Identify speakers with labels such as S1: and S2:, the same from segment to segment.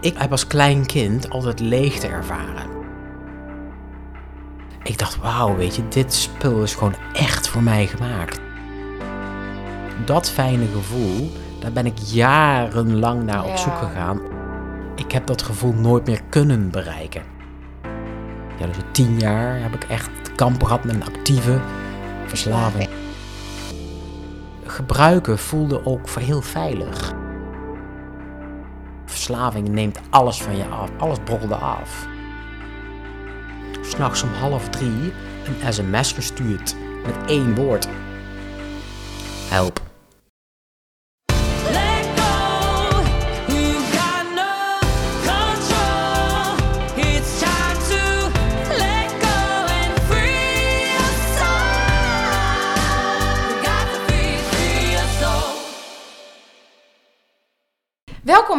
S1: Ik heb als klein kind altijd leegte ervaren. Ik dacht, wauw, weet je, dit spul is gewoon echt voor mij gemaakt. Dat fijne gevoel, daar ben ik jarenlang naar op zoek gegaan. Ik heb dat gevoel nooit meer kunnen bereiken. Ja, dus tien jaar heb ik echt kampen gehad met een actieve verslaving. Gebruiken voelde ook heel veilig. Verslaving neemt alles van je af. Alles brokkelde af. S'nachts om half drie een sms gestuurd met één woord. Help.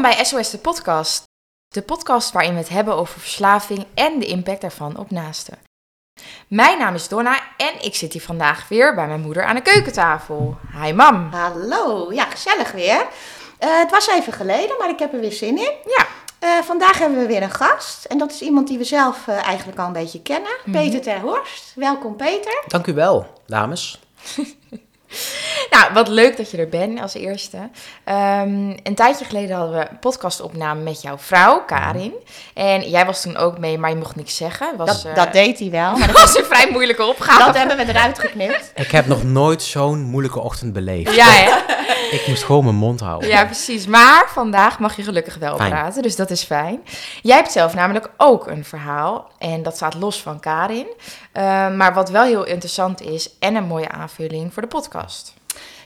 S2: Welkom bij SOS de podcast. De podcast waarin we het hebben over verslaving en de impact daarvan op naasten. Mijn naam is Donna en ik zit hier vandaag weer bij mijn moeder aan de keukentafel. Hi mam.
S3: Hallo, ja, gezellig weer. Eh, het was even geleden, maar ik heb er weer zin in.
S2: Ja,
S3: Eh, vandaag hebben we weer een gast. En dat is iemand die we zelf eh, eigenlijk al een beetje kennen.
S2: Mhm.
S3: Peter ter Horst. Welkom Peter.
S1: Dank u wel, dames.
S2: nou wat leuk dat je er bent als eerste. Ehm, een tijdje geleden hadden we een podcastopname met jouw vrouw, Karin. En jij was toen ook mee, maar je mocht niks zeggen. Was,
S3: Dat,
S2: eh,
S3: dat deed hij wel, maar
S2: dat was een vrij moeilijke opgave.
S3: dat hebben we eruit geknipt.
S1: Ik heb nog nooit zo'n moeilijke ochtend beleefd.
S2: Ja, hè?
S1: Ik moest gewoon mijn mond houden.
S2: Ja, precies. Maar vandaag mag je gelukkig wel
S1: Fijn.
S2: praten, dus dat is fijn. Jij hebt zelf namelijk ook een verhaal en dat staat los van Karin. Eh, maar wat wel heel interessant is en een mooie aanvulling voor de podcast.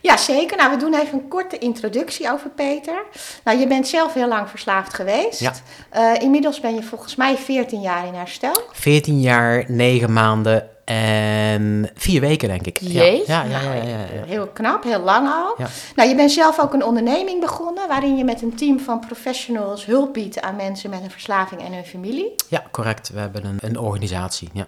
S3: Ja, zeker. Nou, we doen even een korte introductie over Peter. Nou, je bent zelf heel lang verslaafd geweest.
S1: Ja.
S3: Eh, inmiddels ben je volgens mij 14 jaar in herstel.
S1: 14 jaar, 9 maanden en 4 weken, denk ik. Ja.
S2: Jeetje.
S1: Ja, ja, ja, ja, ja.
S3: Heel knap, heel lang al.
S1: Ja.
S3: Nou, je bent zelf ook een onderneming begonnen waarin je met een team van professionals hulp biedt aan mensen met een verslaving en hun familie.
S1: Ja, correct. We hebben een, een organisatie. Ja.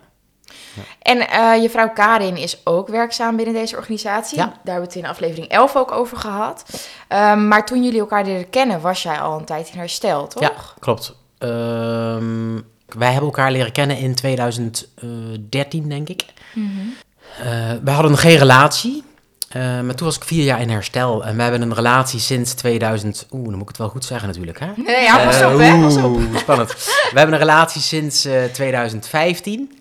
S2: En eh, je vrouw Karin is ook werkzaam binnen deze organisatie.
S1: Ja.
S2: Daar hebben we het in aflevering 11 ook over gehad. Ehm, maar toen jullie elkaar leren kennen, was jij al een tijd in herstel, toch?
S1: Ja, klopt. Ehm, wij hebben elkaar leren kennen in 2013, denk ik. Eh, wij hadden geen relatie. eh, maar toen was ik vier jaar in herstel. En we hebben een relatie sinds 2000... Oeh, dan moet ik het wel goed zeggen natuurlijk, hè?
S2: Nee, ja, pas op, hè? Pas op.
S1: Spannend. we hebben een relatie sinds eh, 2015.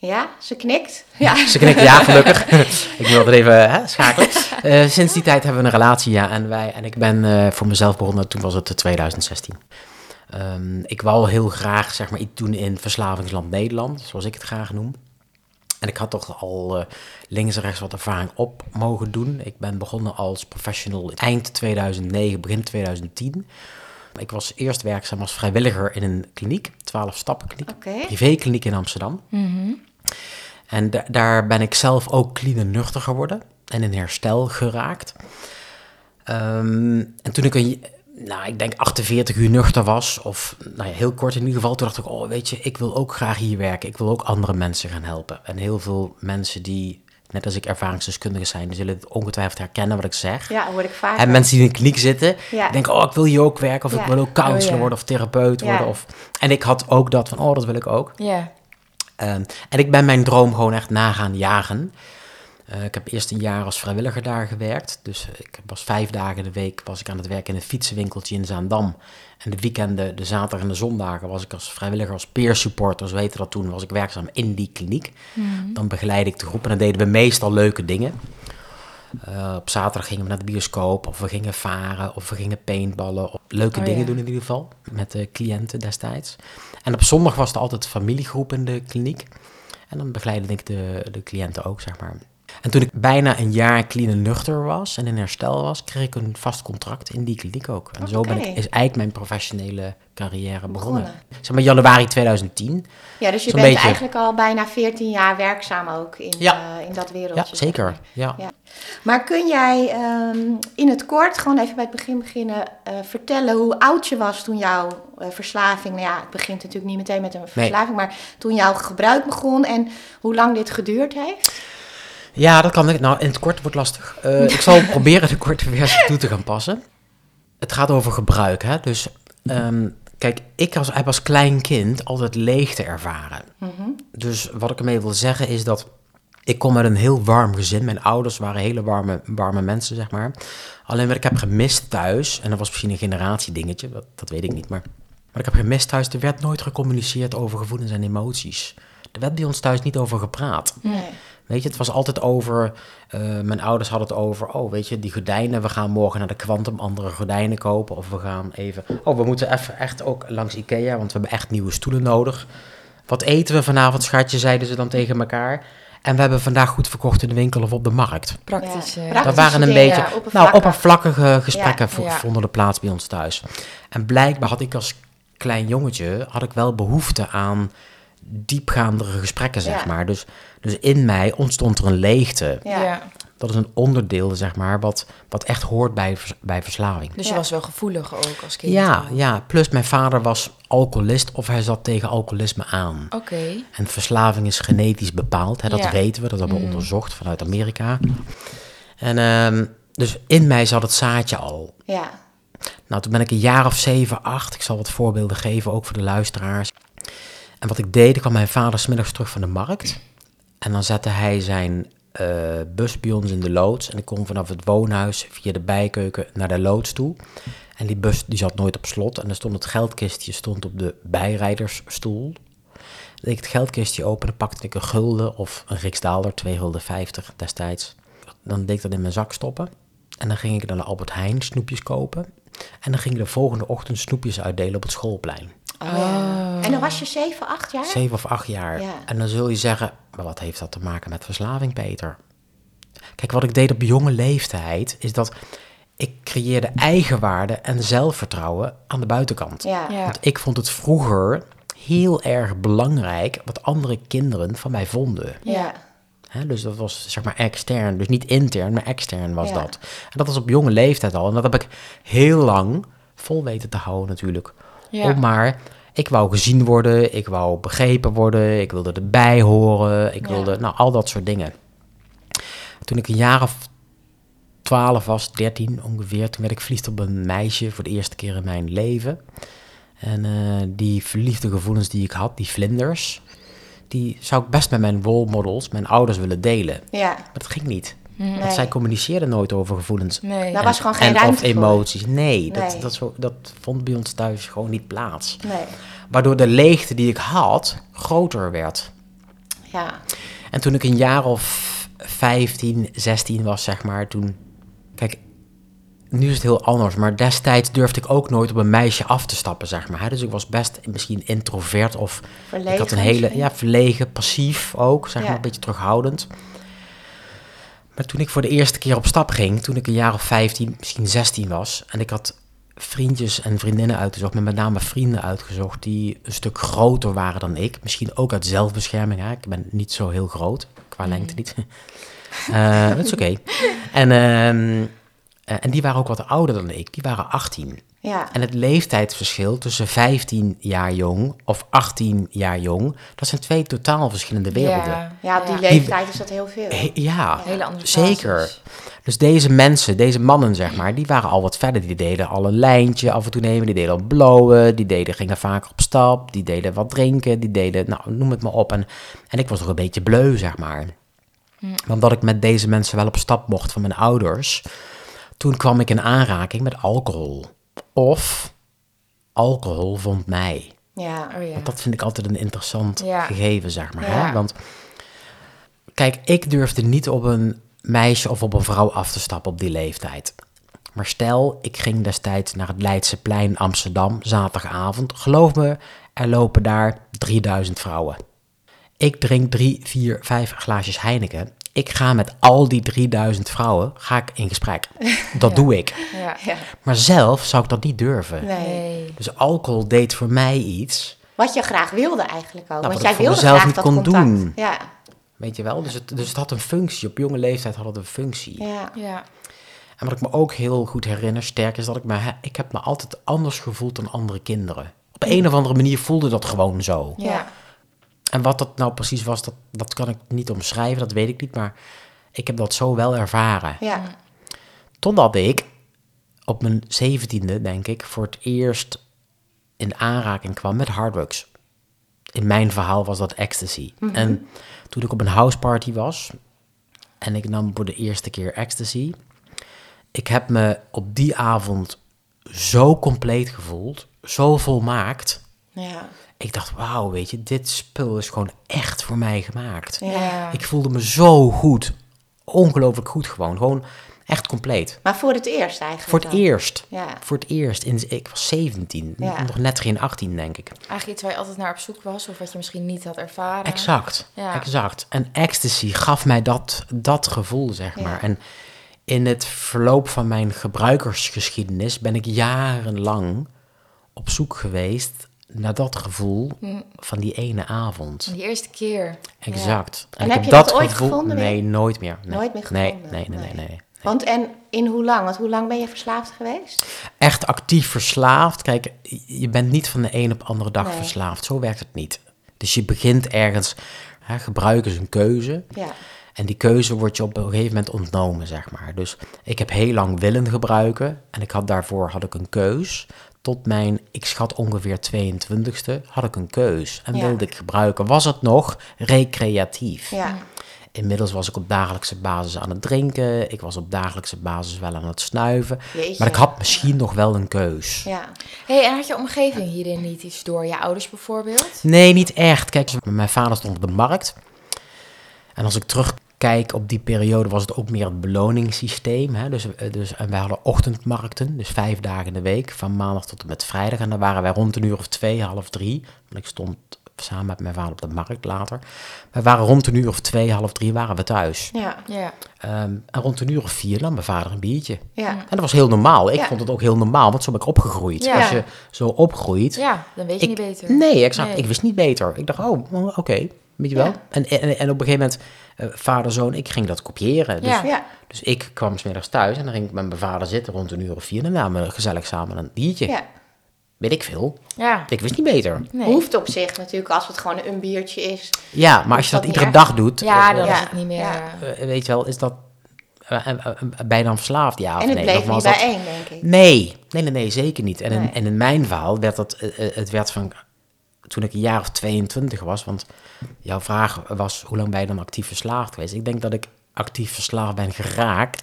S3: Ja, ze knikt. Ja.
S1: Ze knikken ja, gelukkig. ik wil het even hè, schakelen. Eh, sinds die tijd hebben we een relatie, ja. En, wij, en ik ben eh, voor mezelf begonnen, toen was het eh, 2016. Ehm, ik wou heel graag zeg maar, iets doen in verslavingsland Nederland, zoals ik het graag noem. En ik had toch al links en rechts wat ervaring op mogen doen. Ik ben begonnen als professional eind 2009, begin 2010. Ik was eerst werkzaam als vrijwilliger in een kliniek, 12 stappen kliniek,
S3: Oké.
S1: privékliniek in Amsterdam. En da- daar ben ik zelf ook clean nuchter geworden en in herstel geraakt. Ehm, en toen ik een, nou, ik denk 48 uur nuchter was, of nou ja, heel kort in ieder geval, toen dacht ik, oh weet je, ik wil ook graag hier werken. Ik wil ook andere mensen gaan helpen. En heel veel mensen die, net als ik ervaringsdeskundigen zijn, die zullen het ongetwijfeld herkennen wat ik zeg.
S3: Ja, hoor ik vaak.
S1: En mensen die in de kliniek zitten,
S3: Ja.
S1: denken, oh, ik wil hier ook werken. Of
S3: Ja.
S1: ik wil ook counselor
S2: Oh, ja.
S1: worden of therapeut worden. Of... En ik had ook dat van, oh, dat wil ik ook.
S2: Ja.
S1: Ehm, en ik ben mijn droom gewoon echt na gaan jagen. Eh, ik heb eerst een jaar als vrijwilliger daar gewerkt. Dus eh, ik was vijf dagen de week was ik aan het werken in een fietsenwinkeltje in Zaandam. En de weekenden, de zaterdag en de zondagen, was ik als vrijwilliger, als peer supporter, zo heette dat toen, was ik werkzaam in die kliniek. Dan begeleidde ik de groep en dan deden we meestal leuke dingen. Eh, op zaterdag gingen we naar de bioscoop, of we gingen varen, of we gingen paintballen. Of leuke
S2: Oh,
S1: dingen
S2: ja.
S1: doen in ieder geval, met de cliënten destijds. En op zondag was er altijd familiegroep in de kliniek. En dan begeleidde ik de, de cliënten ook, zeg maar. En toen ik bijna een jaar clean en nuchter was en in herstel was, kreeg ik een vast contract in die kliniek ook. En zo ben ik, is eigenlijk mijn professionele carrière begonnen.
S3: Begonnen.
S1: Zeg maar januari 2010.
S3: Ja, dus je bent
S1: beetje.
S3: eigenlijk al bijna 14 jaar werkzaam ook in,
S1: Ja.
S3: eh, in dat wereldje.
S1: Ja, zeker. Ja.
S3: Ja. Maar kun jij ehm, in het kort, gewoon even bij het begin beginnen, eh, vertellen hoe oud je was toen jouw eh, verslaving, nou ja, het begint natuurlijk niet meteen met een verslaving, maar toen jouw gebruik begon en hoe lang dit geduurd heeft?
S1: Ja, dat kan ik. Nou, in het kort wordt lastig. Eh, ik zal proberen de korte versie toe te gaan passen. Het gaat over gebruik, hè. Dus ehm, kijk, ik als, heb als klein kind altijd leegte ervaren. Dus wat ik ermee wil zeggen is dat ik kom uit een heel warm gezin. Mijn ouders waren hele warme, warme mensen, zeg maar. Alleen wat ik heb gemist thuis, en dat was misschien een generatiedingetje, dat, dat weet ik niet, maar wat ik heb gemist thuis, er werd nooit gecommuniceerd over gevoelens en emoties. Er werd bij ons thuis niet over gepraat.
S3: Nee.
S1: Weet je, het was altijd over, eh, mijn ouders hadden het over, oh weet je, die gordijnen, we gaan morgen naar de Quantum andere gordijnen kopen. Of we gaan even, oh we moeten even echt ook langs Ikea, want we hebben echt nieuwe stoelen nodig. Wat eten we vanavond, schatje, zeiden ze dan tegen elkaar. En we hebben vandaag goed verkocht in de winkel of op de markt.
S2: Praktisch.
S3: Ja.
S1: Dat waren een beetje,
S3: ja,
S1: nou,
S3: oppervlakkig.
S1: oppervlakkige gesprekken
S2: Ja,
S1: vo-
S2: ja.
S1: vonden er plaats bij ons thuis. En blijkbaar had ik als klein jongetje, had ik wel behoefte aan diepgaandere gesprekken, zeg
S3: Ja.
S1: maar. Dus, dus in mij ontstond er een leegte.
S3: Ja.
S2: ja.
S1: Dat is een onderdeel, zeg maar, wat, wat echt hoort bij, vers- bij verslaving.
S2: Dus je
S3: Ja.
S2: was wel gevoelig ook als kind.
S1: Ja, ja, plus mijn vader was alcoholist of hij zat tegen alcoholisme aan.
S2: Oké.
S1: En verslaving is genetisch bepaald, hè, dat
S2: Ja.
S1: weten we, dat hebben we onderzocht vanuit Amerika. En ehm, dus in mij zat het zaadje al.
S3: Ja.
S1: Nou, toen ben ik een jaar of zeven, acht. Ik zal wat voorbeelden geven, ook voor de luisteraars. En wat ik deed, kwam mijn vader smiddags terug van de markt. En dan zette hij zijn eh, bus bij ons in de loods. En ik kon vanaf het woonhuis via de bijkeuken naar de loods toe. En die bus die zat nooit op slot. En er stond het geldkistje stond op de bijrijdersstoel. Dan deed ik het geldkistje open en pakte ik een gulden of een riksdaalder, 2 gulden 50 destijds. Dan deed ik dat in mijn zak stoppen. En dan ging ik naar de Albert Heijn snoepjes kopen. En dan ging ik de volgende ochtend snoepjes uitdelen op het schoolplein.
S3: Oh. En dan was je 7, 8 jaar?
S1: Zeven of acht jaar.
S3: Ja.
S1: En dan zul je zeggen, maar wat heeft dat te maken met verslaving, Peter? Kijk, wat ik deed op jonge leeftijd, is dat ik creëerde eigenwaarde en zelfvertrouwen aan de buitenkant.
S3: Ja.
S2: Ja.
S1: Want ik vond het vroeger heel erg belangrijk wat andere kinderen van mij vonden.
S3: Ja.
S1: Hè, dus dat was zeg maar extern, dus niet intern, maar extern was
S3: Ja.
S1: dat. En dat was op jonge leeftijd al. En dat heb ik heel lang vol weten te houden natuurlijk.
S2: Ja.
S1: Om maar, ik wou gezien worden, ik wou begrepen worden, ik wilde erbij horen, ik
S3: Ja.
S1: wilde, nou, al dat soort dingen. Toen ik een jaar of 12 was, 13 ongeveer, toen werd ik verliefd op een meisje voor de eerste keer in mijn leven. En eh, die verliefde gevoelens die ik had, die vlinders, die zou ik best met mijn role models, mijn ouders willen delen.
S3: Ja.
S1: Maar dat ging niet.
S3: Nee.
S1: Want zij communiceerden nooit over gevoelens.
S2: Nee.
S3: Was gewoon geen
S1: en
S3: ruimte
S1: of
S3: voor.
S1: emoties. Nee, Dat,
S3: Nee.
S1: dat, zo, dat vond bij ons thuis gewoon niet plaats.
S3: Nee.
S1: Waardoor de leegte die ik had groter werd.
S3: Ja.
S1: En toen ik een jaar of 15, 16 was, zeg maar, toen... Kijk, nu is het heel anders, maar destijds durfde ik ook nooit op een meisje af te stappen, zeg maar. Dus ik was best misschien introvert of
S3: Verlegen
S1: ik had een hele, ja, verlegen, passief ook, zeg
S3: Ja.
S1: maar, een beetje terughoudend. Maar toen ik voor de eerste keer op stap ging, toen ik een jaar of 15, misschien 16 was, en ik had vriendjes en vriendinnen uitgezocht, met met name vrienden uitgezocht die een stuk groter waren dan ik. Misschien ook uit zelfbescherming, hè. ik ben niet zo heel groot, qua lengte niet. Eh, Dat is oké. En, ehm, eh, en die waren ook wat ouder dan ik, die waren 18.
S3: Ja.
S1: En het leeftijdsverschil tussen 15 jaar jong of 18 jaar jong, dat zijn twee totaal verschillende werelden.
S2: Ja,
S3: Ja, op die
S2: ja.
S3: leeftijd is dat heel veel.
S1: He- ja,
S2: Hele andere
S1: zeker. Dus deze mensen, deze mannen zeg maar, die waren al wat verder. Die deden al een lijntje af en toe nemen, die deden al blowen, die deden, gingen vaker op stap, die deden wat drinken, die deden, nou noem het maar op. En, en ik was nog een beetje bleu zeg maar. Maar omdat ik met deze mensen wel op stap mocht van mijn ouders, toen kwam ik in aanraking met alcohol. Of alcohol vond mij.
S3: Ja.
S2: Oh ja.
S1: Want dat vind ik altijd een interessant
S2: Ja.
S1: gegeven, zeg maar.
S2: Ja.
S1: Hè? Want kijk, ik durfde niet op een meisje of op een vrouw af te stappen op die leeftijd. Maar stel, ik ging destijds naar het Leidseplein Amsterdam, zaterdagavond. Geloof me, er lopen daar 3000 vrouwen. Ik drink drie, vier, vijf glaasjes Heineken. Ik ga met al die 3000 vrouwen ga ik in gesprek. Dat doe ik.
S2: Ja.
S3: Ja.
S1: Maar zelf zou ik dat niet durven.
S3: Nee.
S1: Dus alcohol deed voor mij iets
S3: Wat je graag wilde eigenlijk ook.
S1: Nou, wat
S3: jij wilde graag
S1: niet
S3: dat
S1: kon
S3: contact.
S1: doen.
S3: Ja.
S1: Weet je wel? Dus het, dus het had een functie. Op jonge leeftijd had het een functie.
S3: Ja.
S2: Ja.
S1: En wat ik me ook heel goed herinner, sterk, is dat ik me... Ik heb me altijd anders gevoeld dan andere kinderen. Op een of andere manier voelde dat gewoon zo.
S2: Ja.
S1: En wat dat nou precies was, dat, dat kan ik niet omschrijven. Dat weet ik niet, maar ik heb dat zo wel ervaren. in aanraking kwam met harddrugs. In mijn verhaal was dat ecstasy. En toen ik op een houseparty was en ik nam voor de eerste keer ecstasy, ik heb me op die avond zo compleet gevoeld, zo volmaakt.
S3: Ja.
S1: Ik dacht, wauw, weet je, dit spul is gewoon echt voor mij gemaakt.
S3: Ja.
S1: Ik voelde me zo goed. Ongelooflijk goed gewoon. Gewoon echt compleet.
S3: Maar voor het eerst eigenlijk
S1: Voor het
S3: dan.
S1: eerst.
S3: Ja.
S1: Voor het eerst. In, ik was 17.
S3: Ja.
S1: Nog net geen 18, denk ik.
S2: Eigenlijk iets waar je altijd naar op zoek was, of wat je misschien niet had ervaren.
S1: Exact.
S2: Ja.
S1: Exact. En ecstasy gaf mij dat, dat gevoel, zeg
S3: Ja.
S1: maar. En in het verloop van mijn gebruikersgeschiedenis ben ik jarenlang op zoek geweest naar dat gevoel
S3: Hm.
S1: van die ene avond.
S2: Die eerste keer.
S1: Exact.
S3: En heb je dat ooit
S1: gevoel-
S3: gevonden?
S1: Nee, nooit meer. Nee.
S3: Nooit meer
S1: Nee,
S3: gevonden?
S1: Nee, nee, nee,
S3: Nee.
S1: nee.
S3: Want en in hoe lang? Want hoe lang ben je verslaafd geweest?
S1: Echt actief verslaafd. Kijk, je bent niet van de een op de andere dag verslaafd. Zo werkt het niet. Dus je begint ergens, hè, gebruiken is een keuze.
S3: Ja.
S1: En die keuze wordt je op een gegeven moment ontnomen, zeg maar. Dus ik heb heel lang willen gebruiken. En ik had daarvoor had ik een keus. Tot mijn, ik schat ongeveer 22e, had ik een keus. En
S3: Ja.
S1: wilde ik gebruiken. Was het nog recreatief?
S3: Ja.
S1: Inmiddels was ik op dagelijkse basis aan het drinken. Ik was op dagelijkse basis wel aan het snuiven.
S3: Jeetje.
S1: Maar ik had misschien nog wel een keus.
S3: Ja.
S2: hey, en had je omgeving hierin niet iets door? Je ouders bijvoorbeeld?
S1: Nee, niet echt. Kijk, mijn vader stond op de markt. En als ik terugkijk op die periode, was het ook meer het beloningssysteem. Hè? Dus, eh, dus, en wij hadden ochtendmarkten, dus vijf dagen in de week, van maandag tot en met vrijdag. En dan waren wij rond een uur of twee, half drie. Want ik stond samen met mijn vader op de markt later. We waren rond een uur of twee, half drie, waren we thuis.
S3: Ja.
S2: Ja.
S1: Ehm, en rond een uur of vier nam mijn vader een biertje.
S3: Ja.
S1: En dat was heel normaal. Ik
S3: Ja.
S1: vond het ook heel normaal, want zo ben ik opgegroeid.
S2: Ja.
S1: Als je zo opgroeit,
S2: Ja, dan weet je
S1: ik,
S2: niet beter.
S1: Nee, exact.
S2: Nee.
S1: Ik wist niet beter. Ik dacht, oh, oh, oké, weet je wel.
S3: Ja.
S1: En, en, en op een gegeven moment, eh, vader, zoon, ik ging dat kopiëren. Dus,
S2: Ja.
S3: Ja.
S1: dus ik kwam smiddags thuis en dan ging ik met mijn vader zitten rond een uur of vier. En dan namen we gezellig samen een biertje.
S3: ja.
S1: Weet ik veel.
S2: Ja.
S1: Ik wist niet beter.
S2: Nee.
S3: Hoeft op zich natuurlijk als het gewoon een biertje is.
S1: Ja, maar als je
S3: dat
S1: iedere dag doet,
S2: Ja,
S1: eh,
S2: dan
S3: Ja.
S2: is het niet meer... Eh,
S1: eh, weet je wel, is dat... eh, eh, eh, je dan verslaafd? Ja of
S3: en het
S1: nee?
S3: bleef niet
S1: dat-
S3: bijeen, denk ik.
S1: Nee, nee, nee, nee, zeker niet. En in, en in mijn verhaal werd dat, eh, eh, het werd van, toen ik een jaar of 22 was, want jouw vraag was, hoe lang ben je dan actief verslaafd geweest? Ik denk dat ik actief verslaafd ben geraakt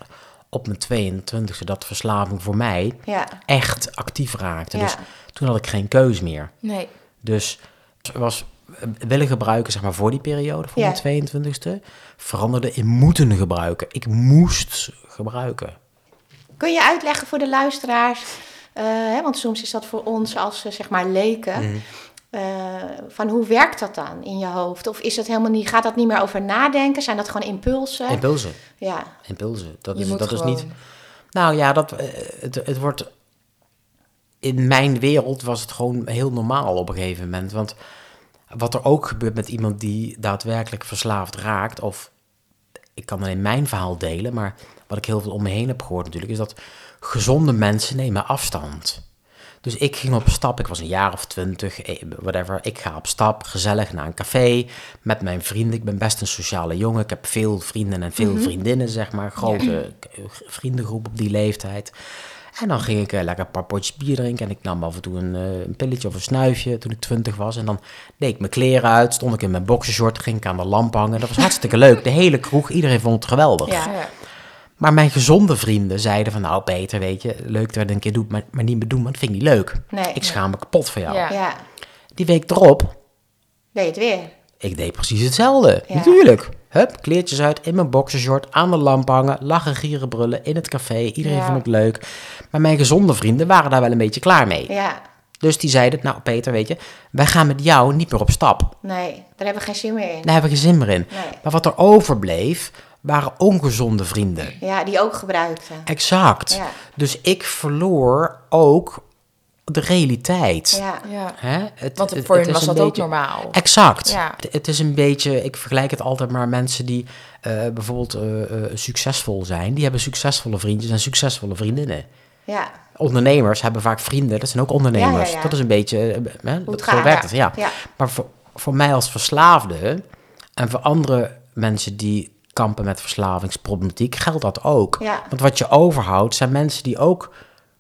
S1: op mijn 22e, dat verslaving voor mij
S3: Ja.
S1: echt actief raakte.
S3: Ja.
S1: Dus toen had ik geen keus meer.
S2: nee.
S1: Dus was willen gebruiken, zeg maar, voor die periode, voor
S3: Ja.
S1: mijn 22e, veranderde in moeten gebruiken. Ik moest gebruiken.
S3: Kun je uitleggen voor de luisteraars, eh, hè, want soms is dat voor ons als zeg maar leken,
S1: Mhm.
S3: Eh, van hoe werkt dat dan in je hoofd? Of is dat helemaal niet, gaat dat niet meer over nadenken? Zijn dat gewoon impulsen?
S1: Impulsen.
S3: ja,
S1: Impulsen. Dat,
S2: Je
S1: is, dat is niet. Nou ja, dat, eh, het, het wordt. In mijn wereld was het gewoon heel normaal op een gegeven moment. Want wat er ook gebeurt met iemand die daadwerkelijk verslaafd raakt, of ik kan alleen mijn verhaal delen, maar wat ik heel veel om me heen heb gehoord natuurlijk, is dat gezonde mensen nemen afstand. Dus ik ging op stap, ik was een jaar of twintig, eh, whatever. Ik ga op stap, gezellig naar een café met mijn vrienden. Ik ben best een sociale jongen. Ik heb veel vrienden en veel vriendinnen, zeg maar. Grote vriendengroep op die leeftijd. En dan ging ik eh, lekker een paar potjes bier drinken. En ik nam af en toe een, eh, een pilletje of een snuifje toen ik twintig was. En dan deed ik mijn kleren uit, stond ik in mijn boxershort, ging ik aan de lamp hangen. Dat was hartstikke leuk. De hele kroeg, iedereen vond het geweldig.
S3: Ja.
S2: Ja.
S1: Maar mijn gezonde vrienden zeiden van, nou Peter, weet je, leuk dat je het een keer doet, maar, maar niet meer doen, want dat vind ik niet leuk.
S3: Nee.
S1: ik schaam me kapot voor jou.
S2: Ja.
S3: ja,
S1: Die week erop,
S3: deed het weer.
S1: ik deed precies hetzelfde.
S3: Ja.
S1: Natuurlijk. Hup, kleertjes uit, in mijn boxershort, aan de lamp hangen, lachen, gieren, brullen, in het café. Iedereen
S2: Ja.
S1: vond het leuk. Maar mijn gezonde vrienden waren daar wel een beetje klaar mee.
S3: Ja,
S1: Dus die zeiden, nou Peter, weet je, wij gaan met jou niet meer op stap.
S3: nee, daar hebben we geen zin meer in.
S1: Daar hebben we geen zin meer in.
S3: Nee.
S1: Maar wat er overbleef, waren ongezonde vrienden.
S3: Ja, die ook gebruikten.
S1: Exact.
S3: Ja.
S1: Dus ik verloor ook de realiteit.
S3: Ja,
S2: Ja.
S1: Hè? Het,
S2: Want
S1: het-
S2: voor hen was dat ook normaal.
S1: Exact.
S2: Ja.
S1: Het, het is een beetje, ik vergelijk het altijd maar mensen die eh, bijvoorbeeld eh, eh, succesvol zijn. Die hebben succesvolle vriendjes en succesvolle vriendinnen.
S3: ja,
S1: Ondernemers hebben vaak vrienden, dat zijn ook ondernemers.
S3: Ja, ja, ja.
S1: Dat is een beetje, hè,
S3: Hoe het
S1: zo
S3: gaat,
S1: werkt
S3: ja.
S1: het, ja.
S3: Ja.
S1: Maar voor, voor mij als verslaafde en voor andere mensen die kampen met verslavingsproblematiek, geldt dat ook.
S3: Ja.
S1: Want wat je overhoudt zijn mensen die ook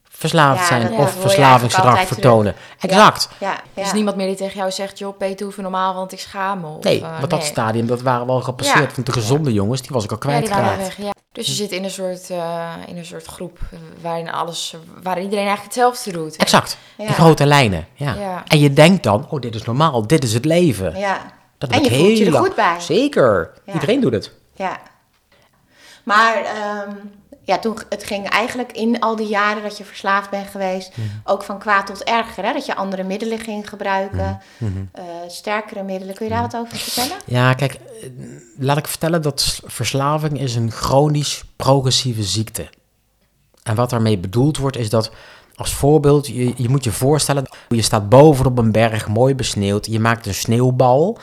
S1: verslaafd
S3: Ja,
S1: zijn of verslavingsgedrag vertonen. Exact.
S3: Ja, ja.
S2: Dus niemand meer die tegen jou zegt, joh, Peter, doe even normaal, want ik schaam me. Of,
S1: Nee,
S2: eh,
S1: want dat
S2: nee.
S1: stadium, dat waren wel gepasseerd.
S2: Ja.
S1: Want de gezonde jongens, die was ik al kwijtgeraakt.
S2: Dus je zit in een soort, eh, in een soort groep eh, waarin alles, waarin iedereen eigenlijk hetzelfde doet.
S1: Exact.
S3: Ja.
S1: In grote lijnen, ja.
S2: Ja.
S1: En je denkt dan, oh, dit is normaal, dit is het leven.
S3: ja.
S1: Dat
S3: En
S1: heb
S3: je
S1: ik
S3: voelt
S1: heel
S3: je er
S1: lang-
S3: goed bij.
S1: Zeker.
S3: Ja.
S1: Iedereen doet het.
S3: Ja. Maar ehm, ja, toen, het ging eigenlijk in al die jaren dat je verslaafd bent geweest,
S1: Mhm.
S3: ook van kwaad tot erger. Hè? Dat je andere middelen ging gebruiken,
S1: Mhm.
S3: eh, sterkere middelen. Kun je daar wat over vertellen?
S1: Ja, kijk, eh, laat ik vertellen dat verslaving is een chronisch progressieve ziekte. En wat daarmee bedoeld wordt is dat, als voorbeeld, je, je moet je voorstellen, je staat bovenop een berg, mooi besneeuwd, je maakt een sneeuwbal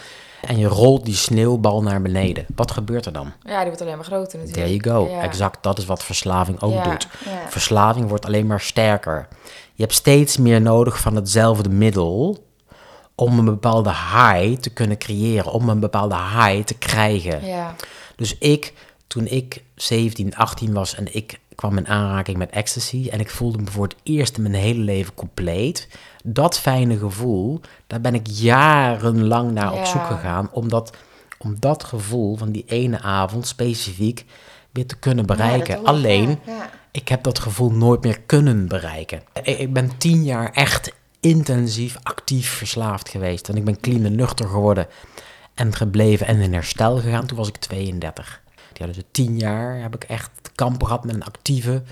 S1: en je rolt die sneeuwbal naar beneden. Wat gebeurt er dan?
S2: Ja, die wordt alleen maar groter natuurlijk.
S1: There you go.
S2: Ja.
S1: Exact, dat is wat verslaving ook
S2: Ja.
S1: doet.
S3: Ja.
S1: Verslaving wordt alleen maar sterker. Je hebt steeds meer nodig van hetzelfde middel om een bepaalde high te kunnen creëren, om een bepaalde high te krijgen.
S2: Ja,
S1: Dus ik, toen ik 17, 18 was en ik kwam in aanraking met ecstasy en ik voelde me voor het eerst in mijn hele leven compleet, dat fijne gevoel, daar ben ik jarenlang naar op
S2: Ja.
S1: zoek gegaan, om dat, om dat gevoel van die ene avond specifiek weer te kunnen bereiken.
S3: Ja, ik,
S1: Alleen,
S3: ja,
S1: ik heb dat gevoel nooit meer kunnen bereiken. Ik, ik ben tien jaar echt intensief, actief verslaafd geweest. En ik ben clean en nuchter geworden en gebleven en in herstel gegaan. Toen was ik 32. Ja, dus tien jaar heb ik echt kampen gehad met een actieve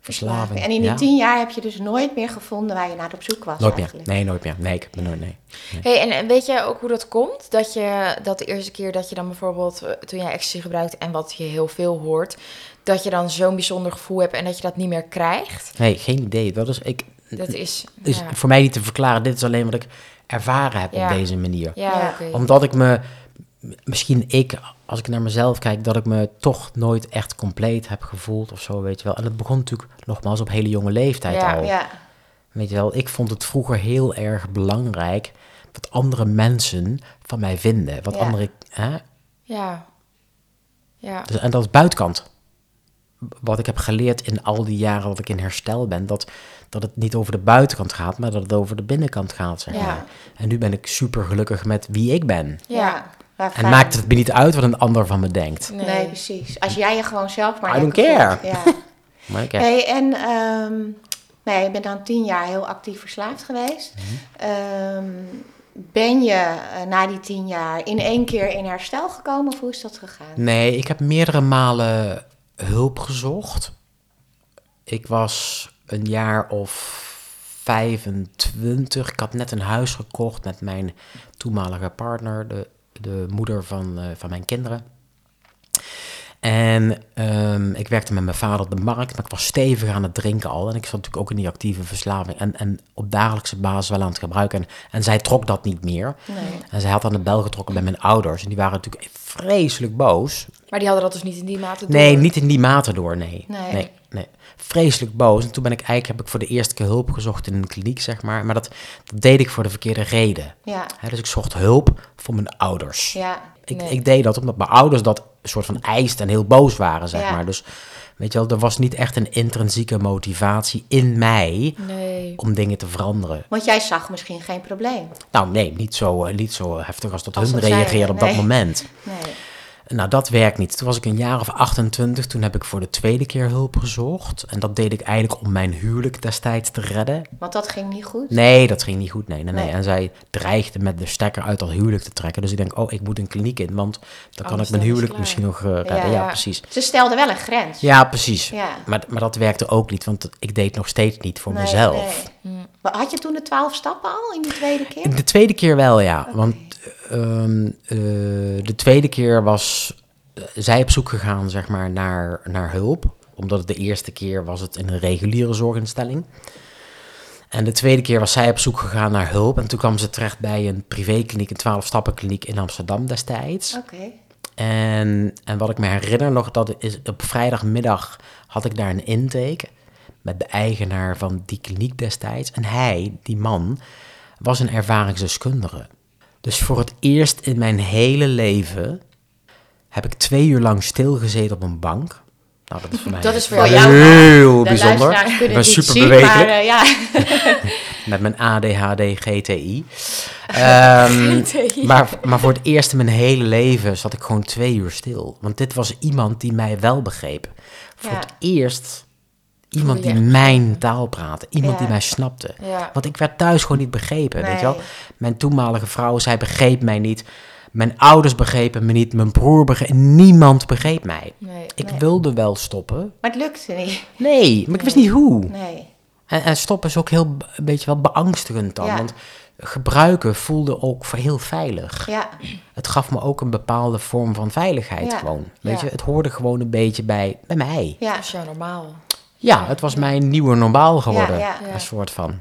S1: verslaving.
S3: En in die
S1: Ja.
S3: tien jaar heb je dus nooit meer gevonden waar je naar op zoek was
S1: Nooit meer.
S3: eigenlijk.
S1: Nee, nooit meer. Nee, ik heb me nooit, nee.
S2: Hey, en, en weet je ook hoe dat komt? Dat je dat de eerste keer dat je dan bijvoorbeeld, eh, toen jij ecstasy gebruikt en wat je heel veel hoort, dat je dan zo'n bijzonder gevoel hebt en dat je dat niet meer krijgt?
S1: Nee, geen idee. Dat is, ik,
S2: Dat is,
S1: is
S2: ja,
S1: voor mij niet te verklaren. Dit is alleen wat ik ervaren heb
S2: Ja.
S1: op deze manier.
S2: ja.
S1: Omdat ik me, misschien ik, als ik naar mezelf kijk, dat ik me toch nooit echt compleet heb gevoeld of zo, weet je wel. En het begon natuurlijk nogmaals op hele jonge leeftijd
S2: Ja.
S1: al.
S3: Ja,
S1: Weet je wel, ik vond het vroeger heel erg belangrijk wat andere mensen van mij vinden. Wat
S3: Ja.
S1: andere, hè?
S2: Ja. Ja.
S1: Dus, en dat is buitenkant. Wat ik heb geleerd in al die jaren dat ik in herstel ben, dat, dat het niet over de buitenkant gaat, maar dat het over de binnenkant gaat, zeg
S2: Ja.
S1: maar. En nu ben ik super gelukkig met wie ik ben.
S2: Ja.
S3: Waar
S1: En maakt het me niet uit wat een ander van me denkt.
S2: Nee.
S3: Nee. precies. Als jij je gewoon zelf maar
S1: I don't care.
S3: voelt, Ja.
S1: Maar ik
S3: Hey, en ehm, nee, je bent dan tien jaar heel actief verslaafd geweest.
S1: Mhm.
S3: Ehm, ben je eh, na die tien jaar in één keer in herstel gekomen of hoe is dat gegaan?
S1: Nee, ik heb meerdere malen hulp gezocht. Ik was een jaar of 25. Ik had net een huis gekocht met mijn toenmalige partner, de, de moeder van, eh, van mijn kinderen. En ehm, ik werkte met mijn vader op de markt, maar ik was stevig aan het drinken al. En ik zat natuurlijk ook in die actieve verslaving. En, en op dagelijkse basis wel aan het gebruiken. En, en zij trok dat niet meer.
S3: Nee.
S1: En zij had aan de bel getrokken bij mijn ouders. En die waren natuurlijk vreselijk boos.
S2: Maar die hadden dat dus niet in die mate door.
S1: Nee, niet in die mate door, nee.
S3: Nee.
S1: nee. nee. Vreselijk boos. En toen ben ik eigenlijk, heb ik voor de eerste keer hulp gezocht in een kliniek, zeg maar. Maar dat, dat deed ik voor de verkeerde reden.
S3: Ja,
S1: dus ik zocht hulp voor mijn ouders.
S3: ja,
S1: Ik,
S2: Nee.
S1: ik deed dat omdat mijn ouders dat soort van eist en heel boos waren, zeg
S3: Ja.
S1: maar. Dus weet je wel, er was niet echt een intrinsieke motivatie in mij
S2: Nee.
S1: om dingen te veranderen.
S3: want jij zag misschien geen probleem.
S1: Nou nee, niet zo, eh, niet zo heftig als dat
S3: Als
S1: hun reageerden op dat moment.
S3: Nee.
S1: Nou, dat werkt niet. Toen was ik een jaar of 28. Toen heb ik voor de tweede keer hulp gezocht. En dat deed ik eigenlijk om mijn huwelijk destijds te redden.
S3: Want dat ging niet goed.
S1: Nee, dat ging niet goed. Nee, nee, nee.
S3: Nee.
S1: En zij dreigde met de stekker uit dat huwelijk te trekken. Dus ik denk, oh, ik moet een kliniek in. Want dan kan
S2: Anders
S1: ik mijn
S2: dan is
S1: huwelijk misschien nog eh, redden. Ja,
S3: Ja.
S1: precies.
S3: Ze stelde wel een grens.
S1: Ja, precies.
S3: Ja.
S1: Maar, maar dat werkte ook niet. Want ik deed nog steeds niet voor
S3: Nee,
S1: mezelf.
S3: nee. Maar Had je toen de twaalf stappen al in die tweede keer?
S1: De tweede keer wel, ja. Want ehm, eh, de tweede keer was eh, zij op zoek gegaan, zeg maar, naar, naar hulp. Omdat het de eerste keer was het in een reguliere zorginstelling. En de tweede keer was zij op zoek gegaan naar hulp. En toen kwam ze terecht bij een privékliniek, een 12-stappenkliniek in Amsterdam destijds.
S3: Oké.
S1: En, en wat ik me herinner nog, dat is op vrijdagmiddag had ik daar een intake met de eigenaar van die kliniek destijds. En hij, die man, was een ervaringsdeskundige. Dus voor het eerst in mijn hele leven heb ik twee uur lang stilgezeten op een bank. Nou, dat is voor mij
S2: Dat is voor jou
S1: heel
S3: De
S1: bijzonder. Ik ben super
S3: zien,
S1: bewegelijk.
S3: maar ja.
S1: met mijn ADHD GTI. Ehm,
S2: GTI.
S1: maar, maar voor het eerst in mijn hele leven zat ik gewoon twee uur stil. Want dit was iemand die mij wel begreep. Voor
S3: Ja.
S1: het eerst iemand die mijn taal praatte. Iemand
S3: Ja.
S1: die mij snapte.
S2: Ja.
S1: Want ik werd thuis gewoon niet begrepen, weet je wel. Mijn toenmalige vrouw, zij begreep mij niet. Mijn ouders begrepen me niet. Mijn broer begreep... Niemand begreep mij.
S2: Nee.
S1: Ik
S3: Nee.
S1: wilde wel stoppen.
S3: Maar het lukte niet.
S1: Nee, maar ik wist niet hoe.
S3: Nee.
S1: En, en stoppen is ook heel, een beetje wel beangstigend dan.
S3: Ja.
S1: Want gebruiken voelde ook voor heel veilig.
S3: Ja.
S1: Het gaf me ook een bepaalde vorm van veiligheid
S3: Ja.
S1: gewoon. Weet
S2: Ja.
S1: je, het hoorde gewoon een beetje bij, bij mij.
S3: Ja.
S2: Dat is jou normaal.
S1: Ja, het was mijn nieuwe normaal geworden.
S3: Ja,
S2: ja.
S1: Een soort van.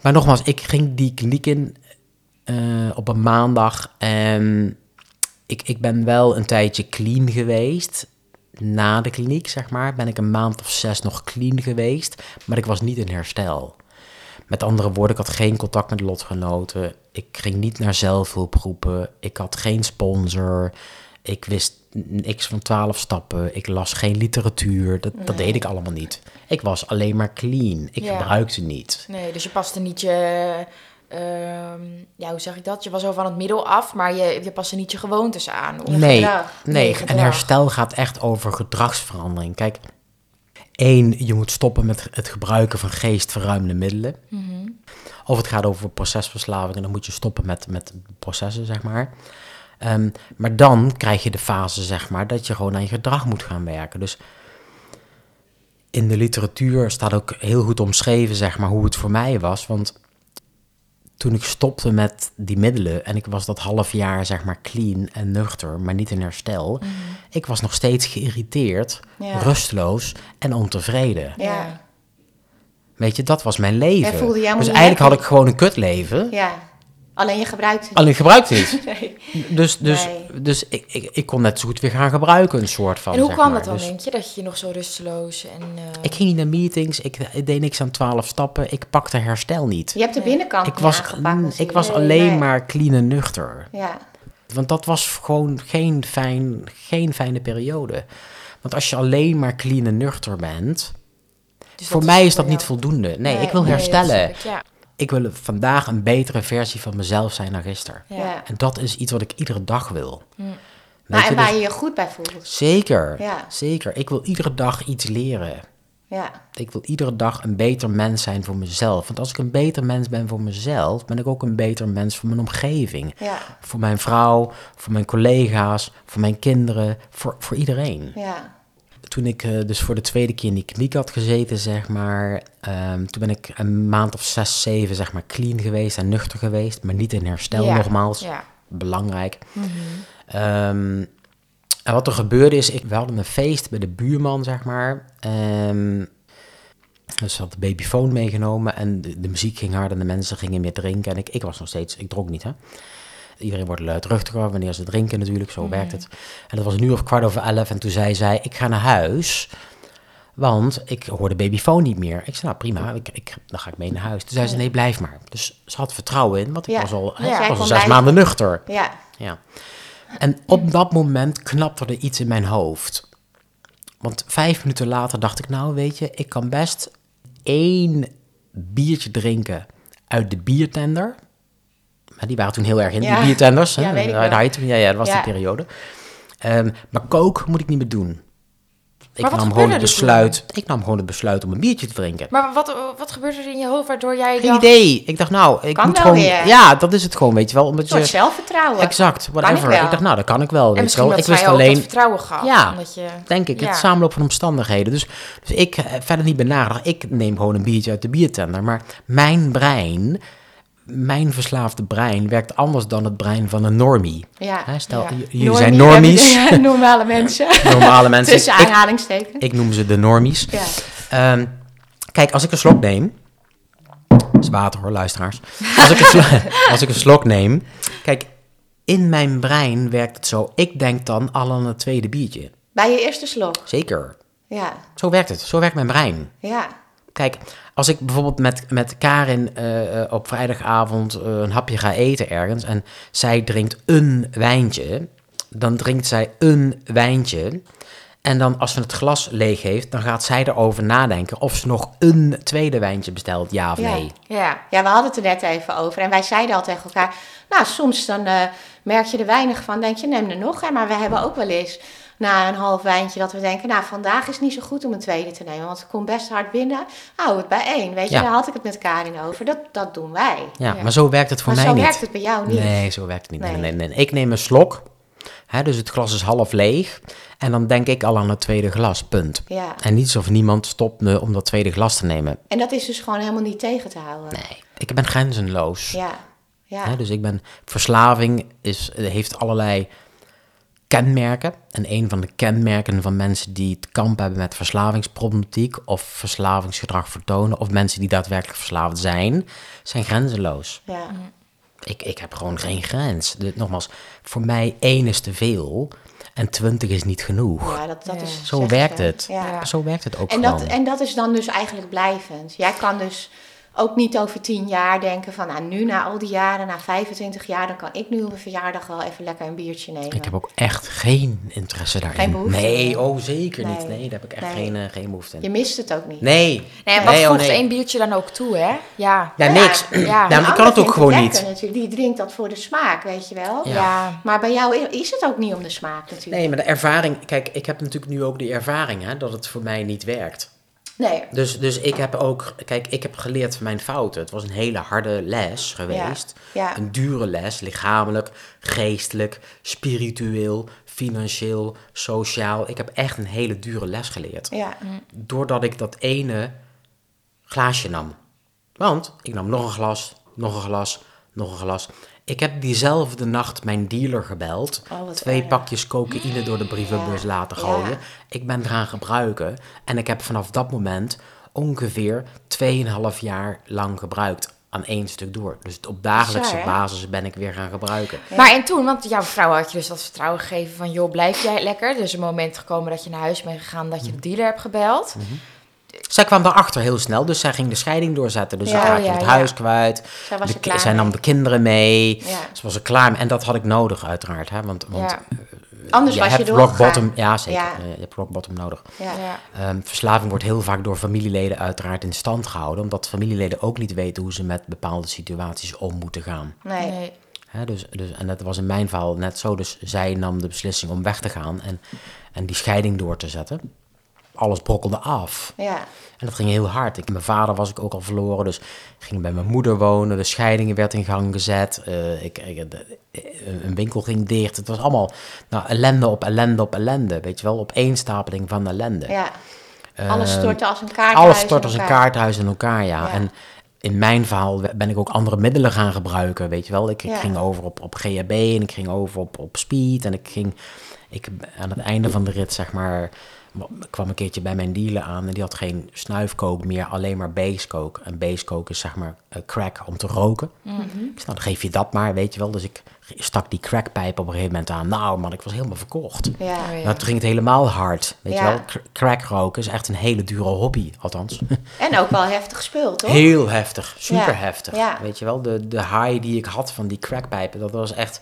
S1: Maar nogmaals, ik ging die kliniek in eh, op een maandag. En ik, ik ben wel een tijdje clean geweest. Na de kliniek, zeg maar, ben ik een maand of zes nog clean geweest. Maar ik was niet in herstel. Met andere woorden, ik had geen contact met lotgenoten. Ik ging niet naar zelfhulpgroepen. Ik had geen sponsor. Ik wist niks van twaalf stappen. Ik las geen literatuur. Dat, dat deed ik allemaal niet. Ik was alleen maar clean. Ik
S2: Ja.
S1: gebruikte niet.
S2: Nee, dus je paste niet je... ehm, ja, hoe zeg ik dat? Je was zo van het middel af, maar je, je paste niet je gewoontes aan. Of-
S1: Nee,
S3: gedrag.
S1: nee, en herstel gaat echt over gedragsverandering. Kijk, één, je moet stoppen met het gebruiken van geestverruimende middelen. Of het gaat over procesverslaving en dan moet je stoppen met, met processen, zeg maar. Ehm, maar dan krijg je de fase, zeg maar, dat je gewoon aan je gedrag moet gaan werken. Dus in de literatuur staat ook heel goed omschreven, zeg maar, hoe het voor mij was. Want toen ik stopte met die middelen en ik was dat half jaar, zeg maar, clean en nuchter, maar niet in herstel. Ik was nog steeds geïrriteerd,
S3: Ja.
S1: rusteloos en ontevreden.
S3: Ja.
S1: Weet je, dat was mijn leven. Dus eigenlijk had ik gewoon een kutleven.
S3: Ja. Alleen je gebruikt het
S1: Alleen ik gebruikte het niet.
S3: niet. Nee.
S1: Dus, dus,
S3: Nee.
S1: dus ik, ik, ik kon net zo goed weer gaan gebruiken, een soort van.
S2: En hoe
S1: zeg
S2: kwam
S1: maar.
S2: dat dan,
S1: Dus
S2: denk je? Dat je nog zo rusteloos en... eh,
S1: ik ging niet naar meetings, ik, ik deed niks aan twaalf stappen, ik pakte herstel niet.
S3: Je hebt de binnenkant
S1: Ik was,
S3: aangepakt
S1: ik was
S3: Nee,
S1: alleen
S3: nee.
S1: maar clean en nuchter.
S3: Ja.
S1: Want dat was gewoon geen, fijn, geen fijne periode. Want als je alleen maar clean en nuchter bent,
S2: dus
S1: voor mij is dat niet voldoende. Nee,
S3: Nee,
S1: ik wil herstellen.
S2: ik, ja.
S1: Ik wil vandaag een betere versie van mezelf zijn dan gisteren.
S2: Ja.
S1: En dat is iets wat ik iedere dag wil. Weet
S3: Nou,
S1: je,
S3: en waar
S1: dus-
S3: je je goed bij voelt.
S1: Zeker,
S3: Ja.
S1: zeker. Ik wil iedere dag iets leren.
S3: Ja.
S1: Ik wil iedere dag een beter mens zijn voor mezelf. Want als ik een beter mens ben voor mezelf, ben ik ook een beter mens voor mijn omgeving.
S3: Ja.
S1: Voor mijn vrouw, voor mijn collega's, voor mijn kinderen, voor, voor iedereen.
S3: Ja.
S1: Toen ik eh, dus voor de tweede keer in die kliniek had gezeten, zeg maar, ehm, toen ben ik een maand of zes, zeven, zeg maar, clean geweest en nuchter geweest, maar niet in herstel
S2: Ja,
S1: nogmaals.
S2: Ja.
S1: Belangrijk. Ehm, en wat er gebeurde is, ik, we hadden een feest bij de buurman, zeg maar. Ehm, dus ze had de babyfoon meegenomen en de, de muziek ging hard en de mensen gingen meer drinken. En ik, ik was nog steeds, ik dronk niet, hè. Iedereen wordt luidruchtiger wanneer ze drinken natuurlijk, zo werkt het. En dat was nu of kwart over elf en toen zei zij, ik ga naar huis, want ik hoor de babyfoon niet meer. Ik zei, nou prima, ik, ik, dan ga ik mee naar huis. Toen zei ze, nee, blijf maar. Dus ze had vertrouwen in, want ik
S3: Ja.
S1: was al,
S3: Ja,
S1: ik
S3: jij
S1: was
S3: kon
S1: al zes
S3: blijven.
S1: maanden nuchter.
S3: Ja.
S1: Ja. En op dat moment knapte er iets in mijn hoofd. Want vijf minuten later dacht ik, nou weet je, ik kan best één biertje drinken uit de biertender. Die waren toen heel erg in,
S3: Ja.
S1: die biertenders.
S3: Ja, weet ik
S1: ja, ja, dat was die periode. Ehm, maar kook moet ik niet meer doen. Ik nam gewoon het besluit. Ik nam gewoon het besluit om een biertje te drinken.
S2: Maar wat, wat gebeurde er in je hoofd waardoor jij
S1: Geen
S2: dacht...
S1: idee. Ik dacht, nou, ik
S3: Kan
S1: moet
S3: wel
S1: gewoon.
S3: weer.
S1: Ja, dat is het gewoon, weet je wel. Omdat je.
S3: zelfvertrouwen.
S1: Exact,
S3: ik
S1: whatever.
S3: wel.
S1: Ik, dacht, nou, dat kan ik wel.
S2: En
S1: Weet wel.
S2: dat
S1: Ik wist alleen.
S2: dat vertrouwen gaf.
S1: Ja.
S2: Omdat je...
S1: denk ik,
S2: Ja.
S1: het samenloop van omstandigheden. Dus, dus ik eh, verder niet benaderig. Ik neem gewoon een biertje uit de biertender. Maar mijn brein, mijn verslaafde brein, werkt anders dan het brein van een normie.
S3: Ja.
S1: Hè, stel,
S2: Ja.
S1: jullie
S3: Normie,
S1: zijn normies,
S3: ja, normale mensen.
S1: normale mensen.
S3: Tussen
S1: Ik, ik,
S3: aanhalingstekens.
S1: ik noem ze de normies.
S3: Ja.
S1: Ehm, kijk, als ik een slok neem. Dat is water hoor, luisteraars. Als ik, een slok, als ik een slok neem. Kijk, in mijn brein werkt het zo. Ik denk dan al aan het tweede biertje.
S3: Bij je eerste slok.
S1: Zeker.
S3: Ja.
S1: Zo werkt het. Zo werkt mijn brein.
S3: Ja.
S1: Kijk, als ik bijvoorbeeld met, met Karin eh, eh, op vrijdagavond eh, een hapje ga eten ergens en zij drinkt een wijntje, dan drinkt zij een wijntje. En dan als ze het glas leeg heeft, dan gaat zij erover nadenken of ze nog een tweede wijntje bestelt, ja of
S3: Ja.
S1: nee.
S2: Ja.
S3: Ja, we hadden het er net even over. En wij zeiden al tegen elkaar, nou, soms dan merk je er weinig van. Denk je, neem er nog. Hè? Maar we hebben ook wel eens na een half wijntje dat we denken, nou, vandaag is het niet zo goed om een tweede te nemen. Want het komt best hard binnen. Hou het bij één. Weet je,
S1: Ja.
S3: daar had ik het met Karin over. Dat, dat doen wij.
S1: Ja,
S2: Ja.
S1: maar zo werkt het voor
S3: maar
S1: mij
S3: zo
S1: niet.
S3: werkt het bij jou niet.
S1: Nee, zo werkt het niet. Nee.
S3: Nee.
S1: Nee, nee, Ik neem een slok, hè, dus het glas is half leeg. En dan denk ik al aan het tweede glas, punt.
S3: Ja.
S1: En niets of niemand stopt me om dat tweede glas te nemen.
S3: En dat is dus gewoon helemaal niet tegen te houden.
S1: Nee, ik ben grenzenloos.
S3: Ja. Ja.
S1: Hè, dus ik ben, verslaving is, heeft allerlei kenmerken. En een van de kenmerken van mensen die het kamp hebben met verslavingsproblematiek of verslavingsgedrag vertonen, of mensen die daadwerkelijk verslaafd zijn, zijn grenzenloos.
S3: ja.
S1: Ik, ik heb gewoon geen grens. Dus nogmaals, voor mij één is te veel en twintig is niet genoeg.
S3: Ja, dat, dat
S2: Ja.
S3: is...
S1: Zo werkt
S3: ze.
S1: het.
S3: Ja.
S1: Zo werkt het ook
S3: En
S1: gewoon.
S3: dat, en dat is dan dus eigenlijk blijvend. Jij kan dus ook niet over tien jaar denken van... Nou, nu na al die jaren, na 25 jaar... dan kan ik nu op mijn verjaardag wel even lekker een biertje nemen.
S1: Ik heb ook echt geen interesse daarin.
S3: Geen behoefte
S1: nee, oh zeker niet.
S3: Nee.
S1: Daar heb ik echt
S3: Nee.
S1: geen, eh, geen behoefte in.
S3: Je mist het ook niet.
S1: Nee.
S2: Nee, en wat
S1: nee, oh,
S2: voegt
S1: nee.
S2: één biertje dan ook toe, hè? Ja.
S1: Ja, niks.
S2: ja.
S1: Ja,
S2: Een
S1: ik
S3: Een
S1: kan het ook gewoon
S3: lekker
S1: niet.
S3: Natuurlijk. Die drinkt dat voor de smaak, weet je wel.
S1: Ja.
S2: Ja.
S3: Maar bij jou is het ook niet om de smaak natuurlijk.
S1: Nee, maar de ervaring... Kijk, ik heb natuurlijk nu ook de ervaring hè, dat het voor mij niet werkt.
S3: Nee.
S1: Dus, dus ik heb ook... Kijk, ik heb geleerd van mijn fouten. Het was een hele harde les geweest.
S3: Ja.
S1: Een dure les, lichamelijk, geestelijk, spiritueel, financieel, sociaal. Ik heb echt een hele dure les geleerd.
S3: Ja.
S1: Doordat ik dat ene glaasje nam. Want ik nam nog een glas, nog een glas, nog een glas. Ik heb diezelfde nacht mijn dealer gebeld.
S3: Oh,
S1: twee
S3: erg.
S1: pakjes cocaïne door de brievenbus
S3: Ja,
S1: laten
S3: ja.
S1: gooien. Ik ben het gaan gebruiken. En ik heb vanaf dat moment ongeveer 2,5 jaar lang gebruikt. Aan één stuk door. Dus op dagelijkse basis ben ik weer gaan gebruiken.
S2: Maar en toen, want jouw vrouw had je dus dat vertrouwen gegeven van... joh, blijf jij lekker? Er is een moment gekomen dat je naar huis bent gegaan... dat je de dealer hebt gebeld.
S1: Zij kwam daarachter heel snel, dus zij ging de scheiding doorzetten. Dus
S3: Ja,
S1: ze raakte
S2: ja,
S1: het
S2: ja.
S1: huis kwijt.
S3: Zij was
S1: De
S3: er
S1: zij nam de kinderen mee.
S3: Ja.
S1: Ze was er klaar mee. En dat had ik nodig, uiteraard. Hè? Want, want
S2: Ja.
S3: Anders
S1: je
S3: was je
S1: hebt rock bottom. Ja, zeker.
S3: Ja.
S1: Eh, je hebt rock bottom nodig.
S3: Ja.
S2: Ja.
S1: Ehm, verslaving wordt heel vaak door familieleden uiteraard in stand gehouden. Omdat familieleden ook niet weten hoe ze met bepaalde situaties om moeten gaan.
S3: Nee.
S1: Dus, dus, en dat was in mijn verhaal net zo. Dus zij nam de beslissing om weg te gaan en, en die scheiding door te zetten. Alles brokkelde af.
S3: Ja.
S1: En dat ging heel hard. Ik, mijn vader was ik ook al verloren, dus ging bij mijn moeder wonen. De scheidingen werd in gang gezet. Eh, ik, ik- de- eh, een winkel ging dicht. Het was allemaal nou, ellende op ellende op ellende. Weet je wel, opeenstapeling van ellende.
S3: ja. Alles
S1: Ehm,
S3: stortte als een kaarthuis.
S1: Alles stort
S3: in
S1: als een kaarthuis in elkaar, ja.
S3: Ja.
S1: En in mijn verhaal ben ik ook andere middelen gaan gebruiken, weet je wel. Ik, ik
S3: Ja.
S1: ging over op, op GHB en ik ging over op, op speed. En ik ging, ik, aan het einde van de rit, zeg maar, kwam een keertje bij mijn dealer aan. En die had geen snuifkook meer, alleen maar basecoke. En basecoke is zeg maar eh, crack om te roken.
S3: Mhm.
S1: Ik zei, nou, dan geef je dat maar, weet je wel. Dus ik stak die crackpijp op een gegeven moment aan. Nou man, ik was helemaal verkocht.
S3: Ja.
S2: Oh, ja.
S1: Nou, toen ging het helemaal hard, weet
S3: Ja.
S1: je wel. Cr- Crack roken is echt een hele dure hobby, althans.
S3: En ook wel heftig spul, toch?
S1: Heel heftig, super
S3: Ja,
S1: heftig.
S3: ja.
S1: Weet je wel, de, de high die ik had van die crackpijpen, dat was echt...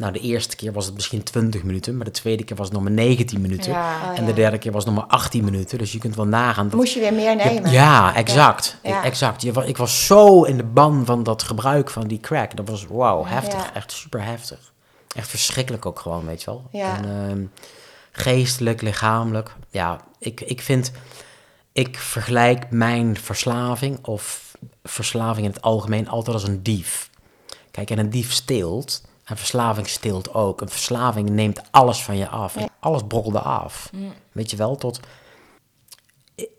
S1: Nou, de eerste keer was het misschien 20 minuten, maar de tweede keer was het nog maar 19 minuten.
S2: Ja.
S3: Oh,
S1: en
S3: ja.
S1: de derde keer was het nog maar 18 minuten. Dus je kunt wel nagaan. Dat,
S3: Moest je weer meer nemen.
S1: ja, exact.
S3: Ja.
S1: Exact. Je, ik was zo in de ban van dat gebruik van die crack. Dat was, wauw, heftig.
S3: Ja.
S1: Echt super heftig. Echt verschrikkelijk ook gewoon, weet je wel.
S3: Ja.
S1: En, ehm, geestelijk, lichamelijk. Ja, ik, ik vind... Ik vergelijk mijn verslaving of verslaving in het algemeen altijd als een dief. Kijk, en een dief steelt. En verslaving steelt ook. Een verslaving neemt alles van je af. Alles brokkelde af. Weet je wel, tot...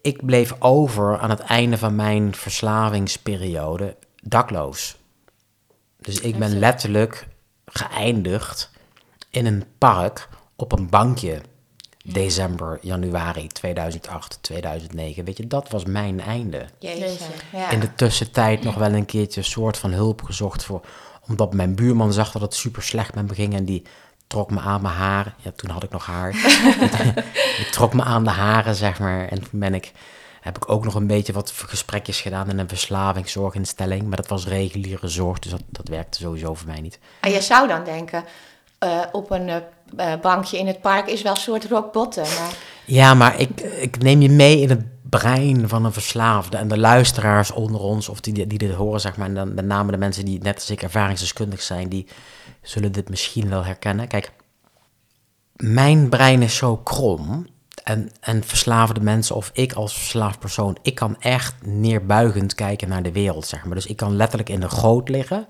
S1: Ik bleef over aan het einde van mijn verslavingsperiode dakloos. Dus ik ben letterlijk geëindigd in een park op een bankje. December, januari 2008, 2009. Weet je, dat was mijn einde.
S3: Jeetje. Ja.
S1: In de tussentijd nog wel een keertje een soort van hulp gezocht voor. Omdat mijn buurman zag dat het super slecht met me ging en die trok me aan mijn haren. Ja, toen had ik nog haar. die trok me aan de haren, zeg maar. En toen ben ik, heb ik ook nog een beetje wat gesprekjes gedaan in een verslavingszorginstelling. Maar dat was reguliere zorg, dus dat, dat werkte sowieso voor mij niet.
S3: En je zou dan denken, eh, op een eh, eh, bankje in het park is wel een soort rock bottom. Maar
S1: Ja, maar ik, ik neem je mee in het brein van een verslaafde. En de luisteraars onder ons, of die, die dit horen, zeg maar, en dan met name de mensen die net als ik ervaringsdeskundig zijn, die zullen dit misschien wel herkennen. Kijk, mijn brein is zo krom. En, en verslaafde mensen, of ik als verslaafd persoon, ik kan echt neerbuigend kijken naar de wereld, zeg maar. Dus ik kan letterlijk in de goot liggen.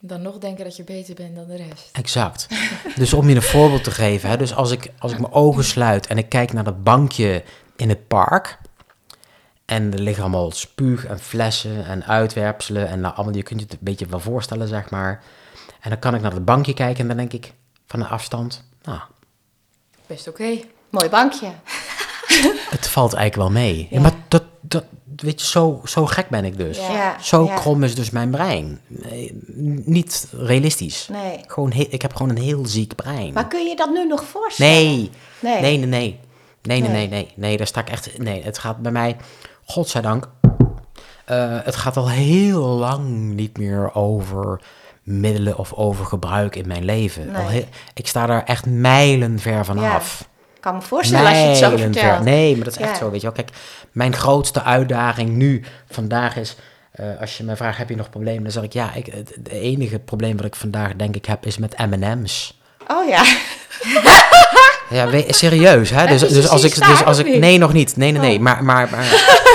S2: Dan nog denken dat je beter bent dan de rest.
S1: Exact. Dus om je een voorbeeld te geven, hè, dus als ik, als ik mijn ogen sluit en ik kijk naar dat bankje in het park. En er liggen allemaal spuug en flessen en uitwerpselen. En nou, allemaal, je kunt je het een beetje wel voorstellen, zeg maar. En dan kan ik naar dat bankje kijken en dan denk ik van een afstand, nou,
S2: Best oké.
S3: mooi bankje.
S1: het valt eigenlijk wel mee. Ja.
S3: Ja.
S1: maar dat, dat, weet je, zo, zo gek ben ik dus.
S3: Ja.
S1: Zo
S3: ja.
S1: krom is dus mijn brein. Nee, niet realistisch.
S3: Nee.
S1: Gewoon he- ik heb gewoon een heel ziek brein.
S3: Maar kun je dat nu nog voorstellen?
S1: Nee.
S3: Nee.
S1: Nee, nee, nee. Nee, nee,
S3: Nee.
S1: nee, nee. Daar sta ik echt... Nee, het gaat bij mij, godzijdank... eh het gaat al heel lang niet meer over middelen of over gebruik in mijn leven. Al
S3: Nee.
S1: heel- ik sta daar echt mijlenver vanaf.
S3: Ik kan me voorstellen als je het zo vertelt.
S1: Nee, maar dat is echt zo, weet je wel. Kijk, mijn grootste uitdaging nu, vandaag is... eh, als je mij vraagt, heb je nog problemen? Dan zeg ik, ja, ik, het, het enige probleem wat ik vandaag denk ik heb, is met M&M's.
S3: Oh ja.
S1: Ja, we- serieus, hè? Dus, dus
S3: het
S1: als ik, dus als ik, nee, nog niet, nee, nee, nee,
S3: Oh.
S1: maar, maar, maar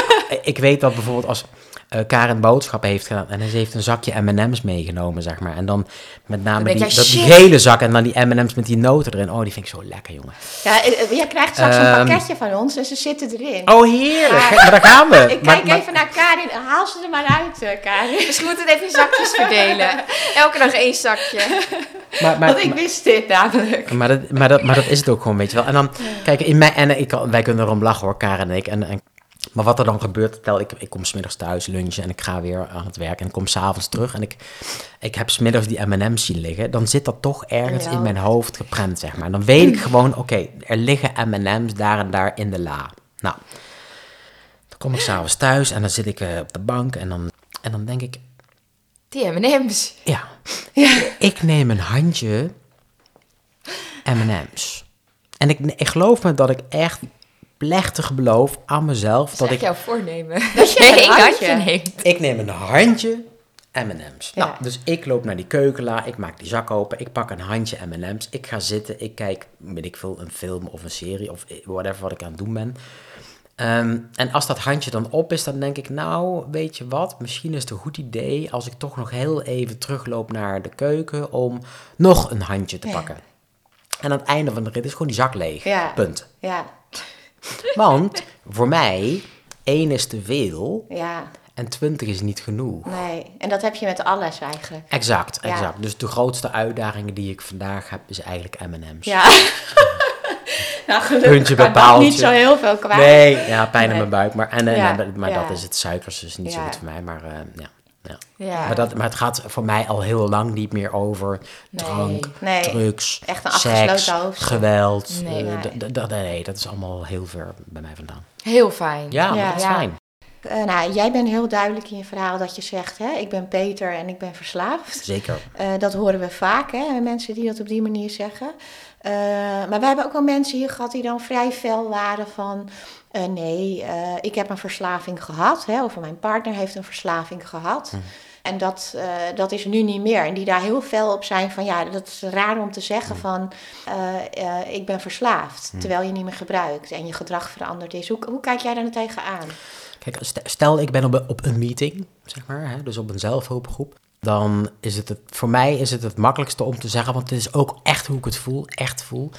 S1: ik weet dat bijvoorbeeld als eh, Karen boodschappen heeft gedaan en ze heeft een zakje M&M's meegenomen, zeg maar, en dan met name die,
S2: jij,
S1: dat, gele zak en dan die M&M's met die noten erin, oh, die vind ik zo lekker, jongen.
S3: ja eh, eh, jij krijgt straks een
S1: Ehm.
S3: pakketje van ons en ze zitten erin.
S1: Oh, heerlijk,
S3: Ja.
S1: maar daar gaan we.
S3: ik
S1: Maar-
S3: kijk
S1: maar-
S3: even naar Karin. Haal ze er maar uit, Karin.
S2: Moeten we het even in zakjes verdelen. Elke dag één zakje.
S1: maar, maar-
S3: Want ik wist dit namelijk.
S1: Maar dat, maar, dat, maar dat is het ook gewoon, weet je wel. En dan, kijk, in mijn, en ik, wij kunnen erom lachen hoor, Karen en ik. En, en, maar wat er dan gebeurt, stel ik, ik kom smiddags thuis lunchen en ik ga weer aan het werk en ik kom s'avonds terug en ik, ik heb smiddags die M&M's zien liggen, dan zit dat toch ergens in mijn hoofd geprent, zeg maar. Dan weet ik gewoon, oké, er liggen M&M's daar en daar in de la. Nou, dan kom ik s'avonds thuis en dan zit ik eh, op de bank en dan, en dan denk ik,
S2: Die M&M's.
S1: ja, ik neem een handje M&M's. En ik, ik geloof me dat ik echt plechtig beloof aan mezelf
S2: Dat
S1: ik...
S2: jouw voornemen.
S3: Dat je een handje-
S2: handje neemt.
S1: Ik neem een handje M&M's.
S3: Ja.
S1: Nou, dus ik loop naar die keukenla, ik maak die zak open, ik pak een handje M&M's, ik ga zitten, ik kijk, weet ik veel, een film of een serie of whatever wat ik aan het doen ben. Ehm, en als dat handje dan op is, dan denk ik, nou, weet je wat, misschien is het een goed idee als ik toch nog heel even terugloop naar de keuken om nog een handje te
S3: Ja.
S1: pakken. En aan het einde van de rit is gewoon die zak leeg.
S3: Ja.
S1: Punt.
S3: Ja,
S1: Want voor mij, één is te veel
S3: ja,
S1: en twintig is niet genoeg.
S3: nee. En dat heb je met alles eigenlijk.
S1: Exact,
S3: Ja.
S1: exact. Dus de grootste uitdaging die ik vandaag heb, is eigenlijk M&M's.
S3: Ja. nou, gelukkig
S1: Puntje
S3: niet zo heel veel kwijt.
S1: Nee, ja, pijn in mijn buik. Maar, en, en,
S3: Ja,
S1: en- maar dat is het suikers, dus niet zo goed voor mij. Maar, eh, ja, ja.
S2: Ja.
S1: Maar, dat, maar het gaat voor mij al heel lang niet meer over
S2: Nee.
S1: drank,
S3: Nee.
S1: drugs,
S3: Echt een
S1: seks, geweld.
S2: Nee.
S1: eh,
S3: Nee.
S1: nee, dat is allemaal heel ver bij mij vandaan.
S2: Heel fijn.
S1: Ja, dat is
S2: Ja.
S1: fijn.
S3: Eh, nou, jij bent heel duidelijk in je verhaal dat je zegt, hè, ik ben Peter en ik ben verslaafd.
S1: Zeker.
S3: Dat horen we vaak, hè, mensen die dat op die manier zeggen. Eh, maar we hebben ook al mensen hier gehad die dan vrij fel waren van... eh, nee, eh, ik heb een verslaving gehad, hè, of mijn partner heeft een verslaving gehad. En dat, dat is nu niet meer. En die daar heel fel op zijn van, ja, dat is raar om te zeggen van... eh, eh, ik ben verslaafd, terwijl je niet meer gebruikt en je gedrag veranderd is. Hoe, hoe kijk jij daar tegenaan?
S1: Kijk, st- stel ik ben op, een- op een meeting, zeg maar, hè, dus op een zelfhulpgroep. Dan is het, het, voor mij is het het makkelijkste om te zeggen, want het is ook echt hoe ik het voel, echt voel.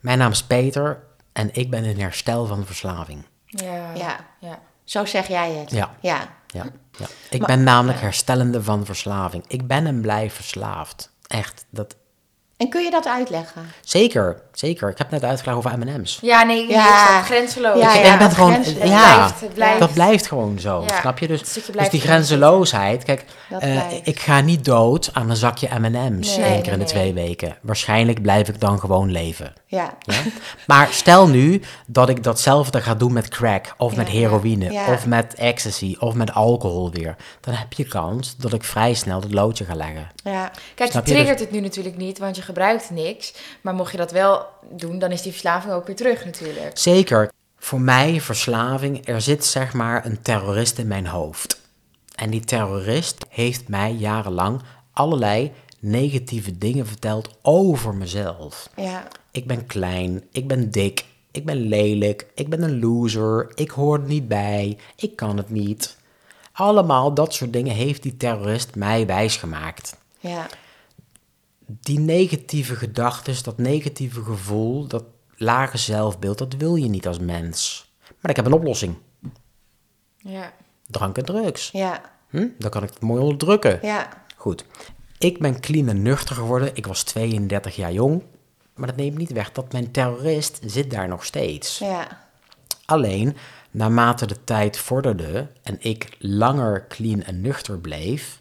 S1: Mijn naam is Peter en ik ben in herstel van verslaving.
S2: Ja.
S3: Ja.
S2: ja.
S3: Zo zeg jij het.
S1: Ja.
S3: ja.
S1: Ja, ja. Ik
S3: Maar-
S1: ben namelijk herstellende van verslaving. Ik ben en blijf verslaafd. Echt, dat,
S3: En kun je dat uitleggen?
S1: zeker, zeker. Ik heb net uitgelegd over M&M's.
S2: Ja, nee,
S3: Ja.
S2: grenzeloos.
S3: Ja,
S1: ik
S3: ja,
S1: ben
S3: dat
S1: gewoon,
S3: grens- het
S1: ja,
S2: blijft, het blijft.
S1: dat blijft gewoon zo,
S2: Ja,
S1: snap je? Dus, dus
S2: blijft
S1: die grenzeloosheid, kijk, eh, ik ga niet dood aan een zakje M&M's
S3: Nee,
S1: één keer in de
S2: nee,
S1: twee weken. Waarschijnlijk blijf ik dan gewoon leven.
S3: Ja.
S1: Ja? Maar stel nu dat ik datzelfde ga doen met crack, of met heroïne,
S3: ja.
S1: of met ecstasy, of met alcohol weer. Dan heb je kans dat ik vrij snel het loodje ga leggen.
S3: Ja.
S2: Kijk,
S1: Snap
S2: je
S1: je?
S2: triggert het nu natuurlijk niet, want je gebruikt niks. Maar mocht je dat wel doen, dan is die verslaving ook weer terug natuurlijk.
S1: Zeker. Voor mij, verslaving, er zit zeg maar een terrorist in mijn hoofd. En die terrorist heeft mij jarenlang allerlei negatieve dingen verteld over mezelf.
S3: Ja.
S1: Ik ben klein, ik ben dik, ik ben lelijk, ik ben een loser, ik hoor er niet bij, ik kan het niet. Allemaal dat soort dingen heeft die terrorist mij wijsgemaakt.
S3: Ja.
S1: Die negatieve gedachten, dat negatieve gevoel, dat lage zelfbeeld, dat wil je niet als mens. Maar ik heb een oplossing.
S2: Ja.
S1: Drank en drugs.
S3: Ja.
S1: Hm? Dan kan ik het mooi onderdrukken.
S3: Ja.
S1: Goed. Ik ben clean en nuchter geworden. Ik was 32 jaar jong. Maar dat neemt niet weg dat mijn terrorist zit daar nog steeds.
S3: Ja.
S1: Alleen, naarmate de tijd vorderde en ik langer clean en nuchter bleef...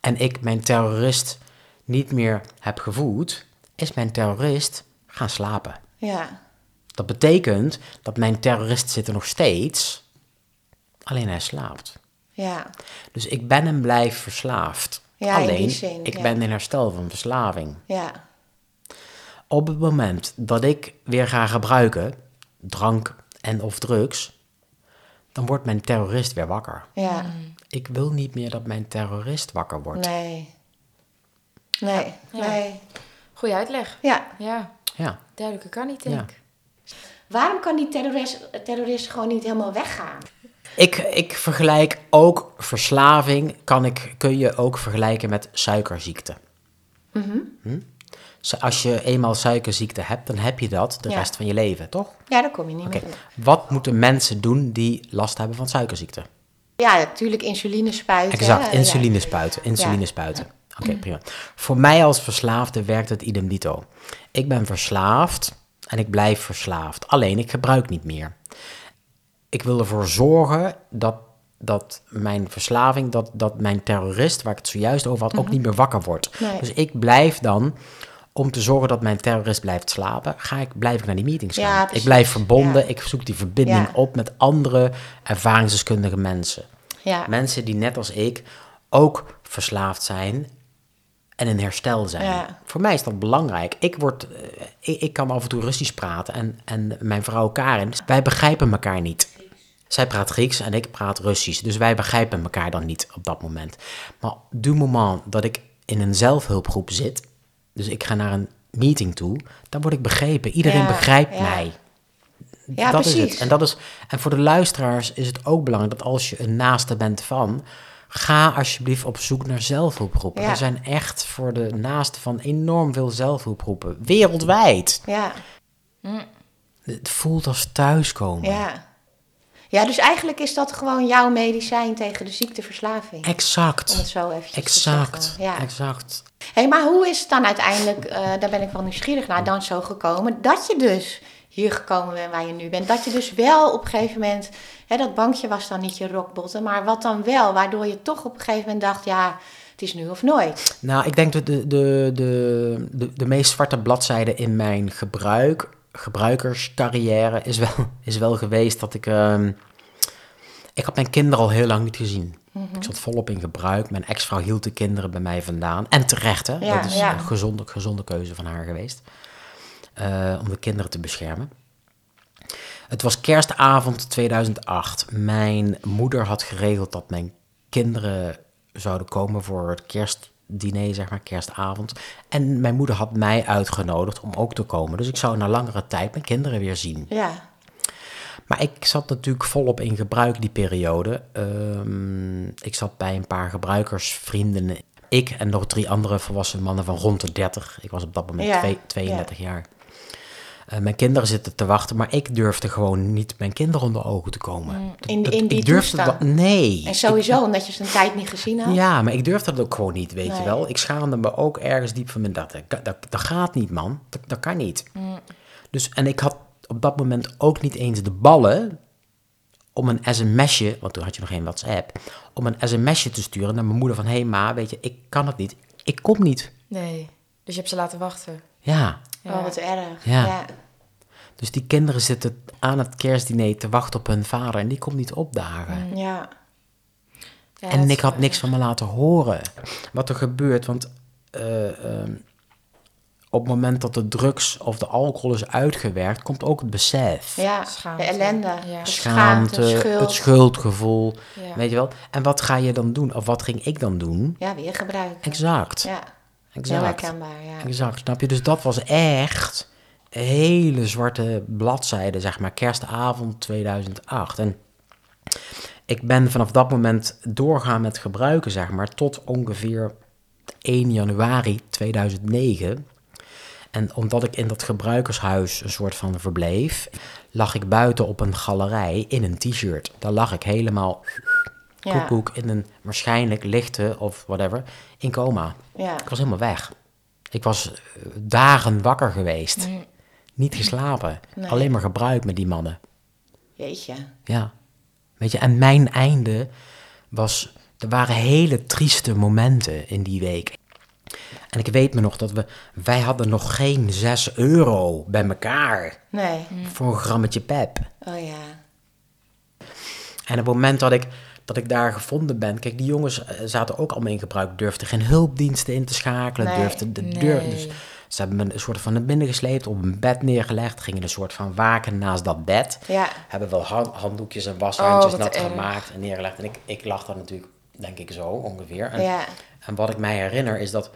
S1: en ik mijn terrorist niet meer heb gevoed... is mijn terrorist gaan slapen.
S3: Ja.
S1: Dat betekent dat mijn terrorist zit er nog steeds... alleen hij slaapt.
S3: Ja.
S1: Dus ik ben en blijf verslaafd.
S3: Ja,
S1: Alleen,
S3: zin,
S1: ik
S3: ja.
S1: ben in herstel van verslaving.
S3: Ja.
S1: Op het moment dat ik weer ga gebruiken, drank en of drugs, dan wordt mijn terrorist weer wakker.
S3: Ja.
S1: Ik wil niet meer dat mijn terrorist wakker wordt.
S3: Nee. Nee.
S2: Ja.
S3: Nee.
S2: Goeie uitleg.
S3: Ja.
S2: Ja,
S1: Ja,
S2: duidelijker kan niet, denk
S1: Ja.
S2: ik.
S3: Waarom kan die terrorist, terrorist gewoon niet helemaal weggaan?
S1: ik, ik vergelijk ook verslaving, kan ik, kun je ook vergelijken met suikerziekte.
S3: Mhm.
S1: Hm? Als je eenmaal suikerziekte hebt, dan heb je dat de
S3: Ja.
S1: rest van je leven, toch?
S3: Ja, daar kom je niet
S1: Oké,
S3: meer.
S1: wat moeten mensen doen die last hebben van suikerziekte?
S3: Ja, natuurlijk insuline spuiten.
S1: Exact, insuline spuiten, insuline spuiten. Oké, prima. Voor mij als verslaafde werkt het idem dito. Ik ben verslaafd en ik blijf verslaafd. Alleen ik gebruik niet meer. Ik wil ervoor zorgen dat, dat mijn verslaving, dat, dat mijn terrorist, waar ik het zojuist over had, ook niet meer wakker wordt.
S3: Mhm. Nee.
S1: Dus ik blijf dan, om te zorgen dat mijn terrorist blijft slapen, ga ik, blijf ik naar die meetings
S3: Ja,
S1: gaan. ik blijf verbonden,
S3: Ja.
S1: ik zoek die verbinding
S3: Ja.
S1: op met andere ervaringsdeskundige mensen.
S3: Ja.
S1: Mensen die net als ik ook verslaafd zijn en in herstel zijn.
S3: Ja.
S1: Voor mij is dat belangrijk. Ik, word, eh, ik, ik kan af en toe Russisch praten en, en mijn vrouw Karin, wij begrijpen elkaar niet. Zij praat Grieks en ik praat Russisch, dus wij begrijpen elkaar dan niet op dat moment. Maar du moment dat ik in een zelfhulpgroep zit, dus ik ga naar een meeting toe, dan word ik begrepen. Iedereen
S3: Ja,
S1: begrijpt
S3: ja.
S1: mij.
S3: Ja,
S1: dat is
S3: precies.
S1: het. En, dat is, en voor de luisteraars is het ook belangrijk dat als je een naaste bent van, ga alsjeblieft op zoek naar zelfhulpgroepen.
S3: Ja.
S1: Er zijn echt voor de naaste van enorm veel zelfhulpgroepen, wereldwijd.
S3: Ja.
S1: Het voelt als thuiskomen.
S3: Ja. Ja, dus eigenlijk is dat gewoon jouw medicijn tegen de ziekteverslaving. Om het
S1: Exact.
S3: zo te
S1: Exact.
S3: zeggen. Ja.
S1: Exact.
S3: Hé, maar hoe is het dan uiteindelijk, eh, daar ben ik wel nieuwsgierig naar, dan zo gekomen, dat je dus hier gekomen bent waar je nu bent. Dat je dus wel op een gegeven moment, hè, dat bankje was dan niet je rockbottom, maar wat dan wel, waardoor je toch op een gegeven moment dacht, ja, het is nu of nooit.
S1: Nou, ik denk dat de, de, de, de, de meest zwarte bladzijde in mijn gebruik, gebruikerscarrière is wel, is wel geweest dat ik... ehm, ik had mijn kinderen al heel lang niet gezien.
S3: Mhm.
S1: Ik zat volop in gebruik. Mijn ex-vrouw hield de kinderen bij mij vandaan. En terecht, hè.
S3: Ja,
S1: dat is
S3: ja.
S1: een gezonde, gezonde keuze van haar geweest. Eh, om de kinderen te beschermen. Het was kerstavond 2008. Mijn moeder had geregeld dat mijn kinderen zouden komen voor het kerstdiner, zeg maar, kerstavond. En mijn moeder had mij uitgenodigd om ook te komen. Dus ik zou na langere tijd mijn kinderen weer zien.
S3: Ja,
S1: Maar ik zat natuurlijk volop in gebruik die periode. Ehm, ik zat bij een paar gebruikersvrienden. Ik en nog drie andere volwassen mannen van rond de 30. Ik was op dat moment
S3: Ja,
S1: twee- 32 jaar. Eh, mijn kinderen zitten te wachten, maar ik durfde gewoon niet mijn kinderen onder ogen te komen. Dat-
S3: In-
S1: dat-
S3: in die
S1: ik durfde dat- Nee.
S3: en sowieso omdat je ze een tijd niet gezien had.
S1: Ja, maar ik durfde dat ook gewoon niet, weet je wel. Ik schaamde me ook ergens diep van mijn dat, dat, dat, dat gaat niet, man. Dat, dat kan niet. Dus, en ik had op dat moment ook niet eens de ballen om een sms'je, want toen had je nog geen WhatsApp, om een sms'je te sturen naar mijn moeder van, hé hey ma, weet je, ik kan het niet. Ik kom niet.
S2: Nee. Dus je hebt ze laten wachten.
S1: Ja,
S2: Ja.
S3: Oh, wat erg.
S1: Ja.
S3: ja.
S1: Dus die kinderen zitten aan het kerstdiner te wachten op hun vader en die komt niet opdagen.
S3: Ja.
S2: Ja,
S1: en ik had niks van me laten horen. Wat er gebeurt, want eh, ehm, op het moment dat de drugs of de alcohol is uitgewerkt, komt ook het besef.
S3: Ja,
S2: Schaamte.
S3: de ellende.
S2: Ja.
S3: De
S1: Schaamte,
S3: schuld.
S1: het schuldgevoel,
S2: Ja.
S1: weet je wel. En wat ga je dan doen? Of wat ging ik dan doen?
S3: Ja, weer gebruiken.
S1: Exact,
S3: Ja, heel
S1: exact,
S3: herkenbaar, ja.
S1: exact. Snap je? Dus dat was echt hele zwarte bladzijde, zeg maar, kerstavond 2008. En ik ben vanaf dat moment doorgaan met gebruiken, zeg maar, tot ongeveer 1 januari 2009. En omdat ik in dat gebruikershuis een soort van verbleef, lag ik buiten op een galerij in een t-shirt. Daar lag ik helemaal
S3: Ja,
S1: koekoek in een waarschijnlijk lichte of whatever in coma.
S3: ja.
S1: Ik was helemaal weg. Ik was eh, dagen wakker geweest. Niet geslapen.
S3: Nee.
S1: Alleen maar gebruikt met die mannen.
S3: Jeetje.
S1: Ja. Weet je, en mijn einde was... Er waren hele trieste momenten in die week. En ik weet me nog dat we... Wij hadden nog geen 6 euro bij elkaar
S3: Nee.
S1: voor een grammetje pep.
S3: Oh ja.
S1: En op het moment dat ik, dat ik daar gevonden ben... Kijk, die jongens eh, zaten ook allemaal in gebruik. Durfden geen hulpdiensten in te schakelen.
S3: Nee.
S1: Durfden de
S2: Nee.
S1: deur... Dus ze hebben me een soort van naar binnen gesleept. Op een bed neergelegd. Gingen een soort van waken naast dat bed.
S3: Ja.
S1: Hebben wel han- handdoekjes en washandjes
S2: Oh,
S1: nat
S2: erg.
S1: gemaakt en neergelegd. En ik, ik lag daar natuurlijk, denk ik zo ongeveer. En,
S3: Ja.
S1: en wat ik mij herinner is dat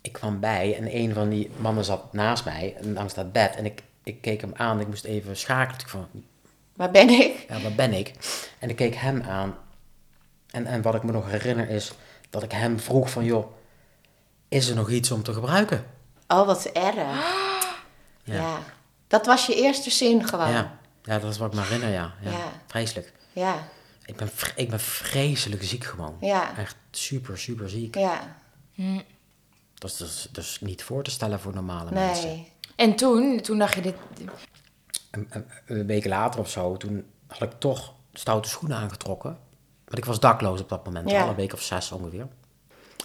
S1: ik kwam bij en een van die mannen zat naast mij, langs dat bed. En ik, ik keek hem aan, ik moest even schakelen. Ik van,
S3: Waar ben ik?
S1: ja, waar ben ik? En ik keek hem aan. En, en wat ik me nog herinner is dat ik hem vroeg van, joh, is er nog iets om te gebruiken?
S3: Oh, wat erg. Ja. Dat was je eerste zin gewoon.
S1: Ja, ja, dat is wat ik me herinner, ja. ja.
S3: Ja.
S1: Vreselijk.
S3: Ja.
S1: Ik ben, ik ben vreselijk ziek gewoon.
S3: Ja.
S1: Echt super, super ziek.
S3: Ja.
S1: Dat is dus, dus niet voor te stellen voor normale mensen.
S3: Nee.
S2: En toen, toen dacht je dit...
S1: Een, een, een week later of zo, toen had ik toch stoute schoenen aangetrokken. Want ik was dakloos op dat moment,
S3: Ja.
S1: al een week of zes ongeveer.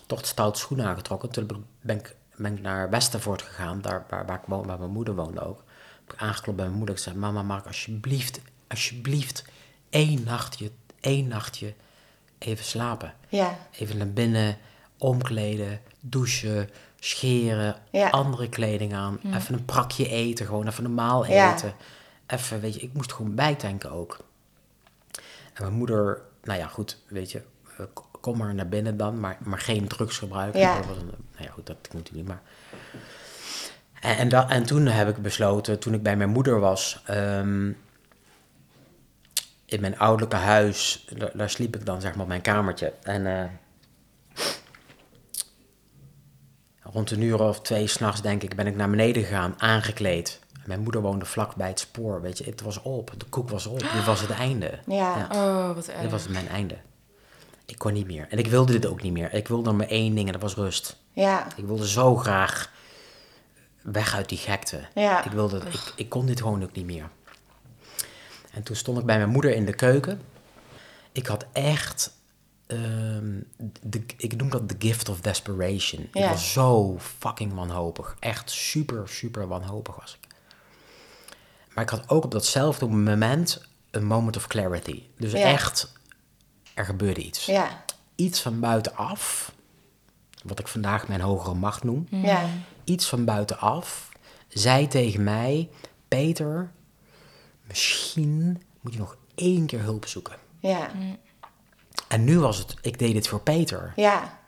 S1: Toch de stoute schoenen aangetrokken. Toen ben ik, ben ik naar Westervoort gegaan, daar waar, waar, ik woon, waar mijn moeder woonde ook. Heb ik aangeklopt bij mijn moeder. Ik zei, mama, mag ik alsjeblieft, alsjeblieft één nachtje, één nachtje even slapen?
S3: Ja.
S1: Even naar binnen, omkleden, douchen, scheren,
S3: Ja.
S1: andere kleding aan. Even een prakje eten, gewoon even normaal
S3: Ja.
S1: eten. Even, weet je, ik moest gewoon bijtanken ook. En mijn moeder, nou ja, goed, weet je, kom maar naar binnen dan, maar, maar geen drugs gebruiken.
S3: Ja.
S1: Dat was een, nou ja, goed, dat moet natuurlijk niet, maar... En, en, dat, en toen heb ik besloten, toen ik bij mijn moeder was, ehm, in mijn ouderlijke huis, daar, daar sliep ik dan zeg maar op mijn kamertje. En eh, rond een uur of twee s'nachts, denk ik, ben ik naar beneden gegaan, aangekleed. Mijn moeder woonde vlak bij het spoor, weet je. Het was op, de koek was op, dit was het einde.
S3: Ja.
S2: Oh, wat erg.
S1: Dit was mijn einde. Ik kon niet meer. En ik wilde dit ook niet meer. Ik wilde maar één ding en dat was rust.
S3: Ja.
S1: Ik wilde zo graag weg uit die gekte.
S3: Ja.
S1: Ik, wilde, ik, ik kon dit gewoon ook niet meer. En toen stond ik bij mijn moeder in de keuken. Ik had echt, ehm, de, ik noem dat de gift of desperation. Ik
S3: Ja.
S1: was zo fucking wanhopig. Echt super, super wanhopig was ik. Maar ik had ook op datzelfde moment een moment of clarity. Dus
S3: Ja.
S1: echt, er gebeurde iets.
S3: Ja.
S1: Iets van buitenaf, wat ik vandaag mijn hogere macht noem
S3: Ja.
S1: iets van buitenaf zei tegen mij: Peter, misschien moet je nog één keer hulp zoeken.
S3: Ja.
S1: En nu was het, ik deed dit voor Peter.
S3: Ja.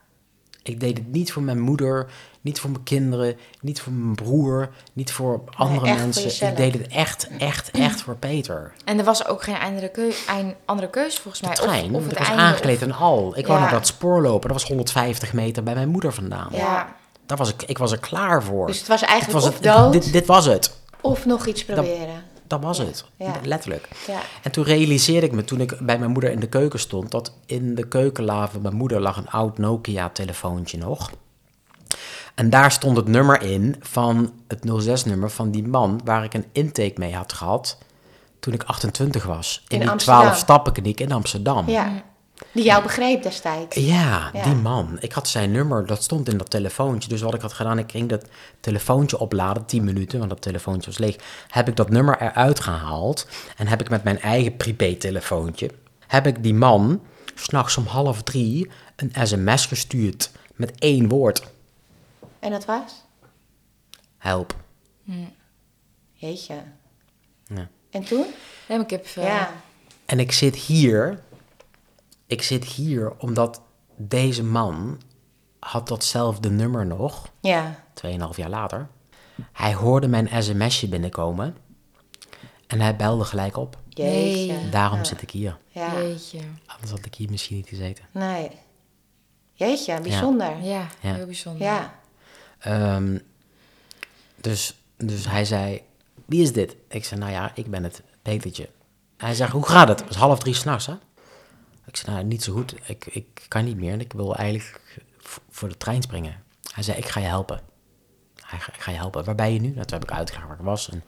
S1: Ik deed het niet voor mijn moeder, niet voor mijn kinderen, niet voor mijn broer, niet voor andere mensen. ik deed het echt, echt, echt voor Peter.
S2: En er was ook geen andere, keu andere keuze volgens
S1: De
S2: mij.
S1: trein,
S2: of, of
S1: ik
S2: het
S1: was
S2: einde,
S1: aangekleed
S2: of-
S1: en al. Ik wou naar dat spoor lopen, dat was 150 meter bij mijn moeder vandaan.
S2: Ja.
S1: Daar was ik, ik was er klaar voor.
S3: Dus het was eigenlijk
S1: was
S3: of
S1: het,
S3: dood
S1: dit, dit was het.
S3: of nog iets proberen.
S1: Dat was het.
S3: Ja.
S1: Letterlijk.
S3: Ja.
S1: En toen realiseerde ik me, toen ik bij mijn moeder in de keuken stond, dat in de keukenla van mijn moeder lag een oud Nokia-telefoontje nog. En daar stond het nummer in van het 06-nummer van die man waar ik een intake mee had gehad toen ik 28 was. In,
S3: In
S1: die
S3: Amsterdam.
S1: 12 stappenkliniek in Amsterdam.
S3: Ja. Die jou begreep destijds.
S1: Ja,
S3: Ja.
S1: die man. Ik had zijn nummer, dat stond in dat telefoontje. Dus wat ik had gedaan, ik ging dat telefoontje opladen, 10 minuten, want dat telefoontje was leeg. Heb ik dat nummer eruit gehaald en heb ik met mijn eigen prepaid telefoontje, heb ik die man s'nachts om half drie een sms gestuurd met één woord.
S3: En dat was?
S1: Help.
S3: Jeetje.
S1: Ja.
S3: En toen?
S2: Nee, maar ik heb... eh,
S3: Ja.
S1: En ik zit hier, ik zit hier omdat deze man had datzelfde nummer nog,
S3: Ja.
S1: 2,5 jaar later. Hij hoorde mijn sms'je binnenkomen en hij belde gelijk op.
S3: Jeetje.
S1: Daarom
S3: Ja.
S1: zit ik hier.
S3: Ja.
S2: Jeetje.
S1: Anders had ik hier misschien niet gezeten.
S3: Nee. Jeetje, bijzonder.
S2: Ja,
S1: Ja.
S2: heel bijzonder.
S3: Ja.
S1: Ehm, dus, dus hij zei, wie is dit? Ik zei, nou ja, ik ben het, Petertje. Hij zegt, hoe gaat het? Het was half drie s'nachts, hè? Ik zei, nou, niet zo goed. Ik, ik kan niet meer en ik wil eigenlijk voor de trein springen. Hij zei, ik ga je helpen. Hij, ga- ik ga je helpen. Waar ben je nu? Nou, toen heb ik uitgelegd waar ik was. En,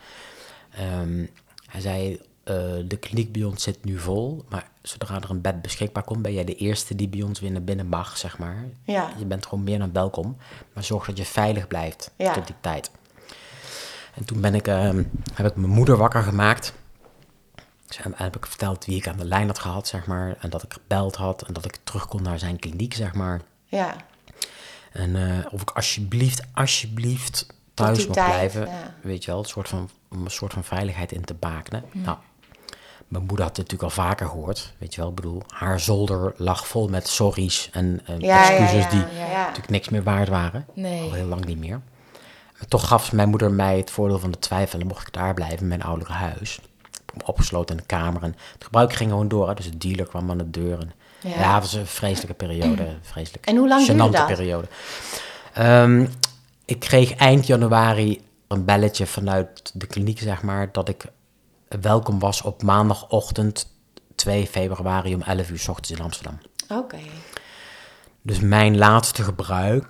S1: ehm, hij zei, eh, de kliniek bij ons zit nu vol. Maar zodra er een bed beschikbaar komt, ben jij de eerste die bij ons weer naar binnen mag, zeg maar.
S3: Ja.
S1: Je bent gewoon meer dan welkom. Maar zorg dat je veilig blijft
S3: Ja.
S1: tot die tijd. En toen ben ik, ehm, heb ik mijn moeder wakker gemaakt. Dus heb, heb ik verteld wie ik aan de lijn had gehad, zeg maar. En dat ik gebeld had en dat ik terug kon naar zijn kliniek, zeg maar.
S3: Ja.
S1: En eh, of ik alsjeblieft, alsjeblieft thuis mocht
S3: tijd,
S1: blijven.
S3: ja.
S1: Weet je wel, een soort van, om een soort van veiligheid in te bakenen. Nou, mijn moeder had het natuurlijk al vaker gehoord. Weet je wel, ik bedoel, haar zolder lag vol met sorry's en
S3: Ja,
S1: excuses
S3: ja,
S1: die natuurlijk niks meer waard waren.
S2: Nee.
S1: Al heel lang niet meer. Maar toch gaf mijn moeder mij het voordeel van de twijfel en mocht ik daar blijven in mijn ouderlijke huis. Opgesloten in de kamer en het gebruik ging gewoon door. Hè. Dus de dealer kwam aan de deur. En,
S3: Ja.
S1: ja. het was een vreselijke periode. Vreselijk,
S3: En hoe lang duurde dat?
S1: periode. Ehm, ik kreeg eind januari een belletje vanuit de kliniek, zeg maar, dat ik welkom was op maandagochtend 2 februari om 11 uur s ochtends in Amsterdam.
S3: Oké.
S1: Dus mijn laatste gebruik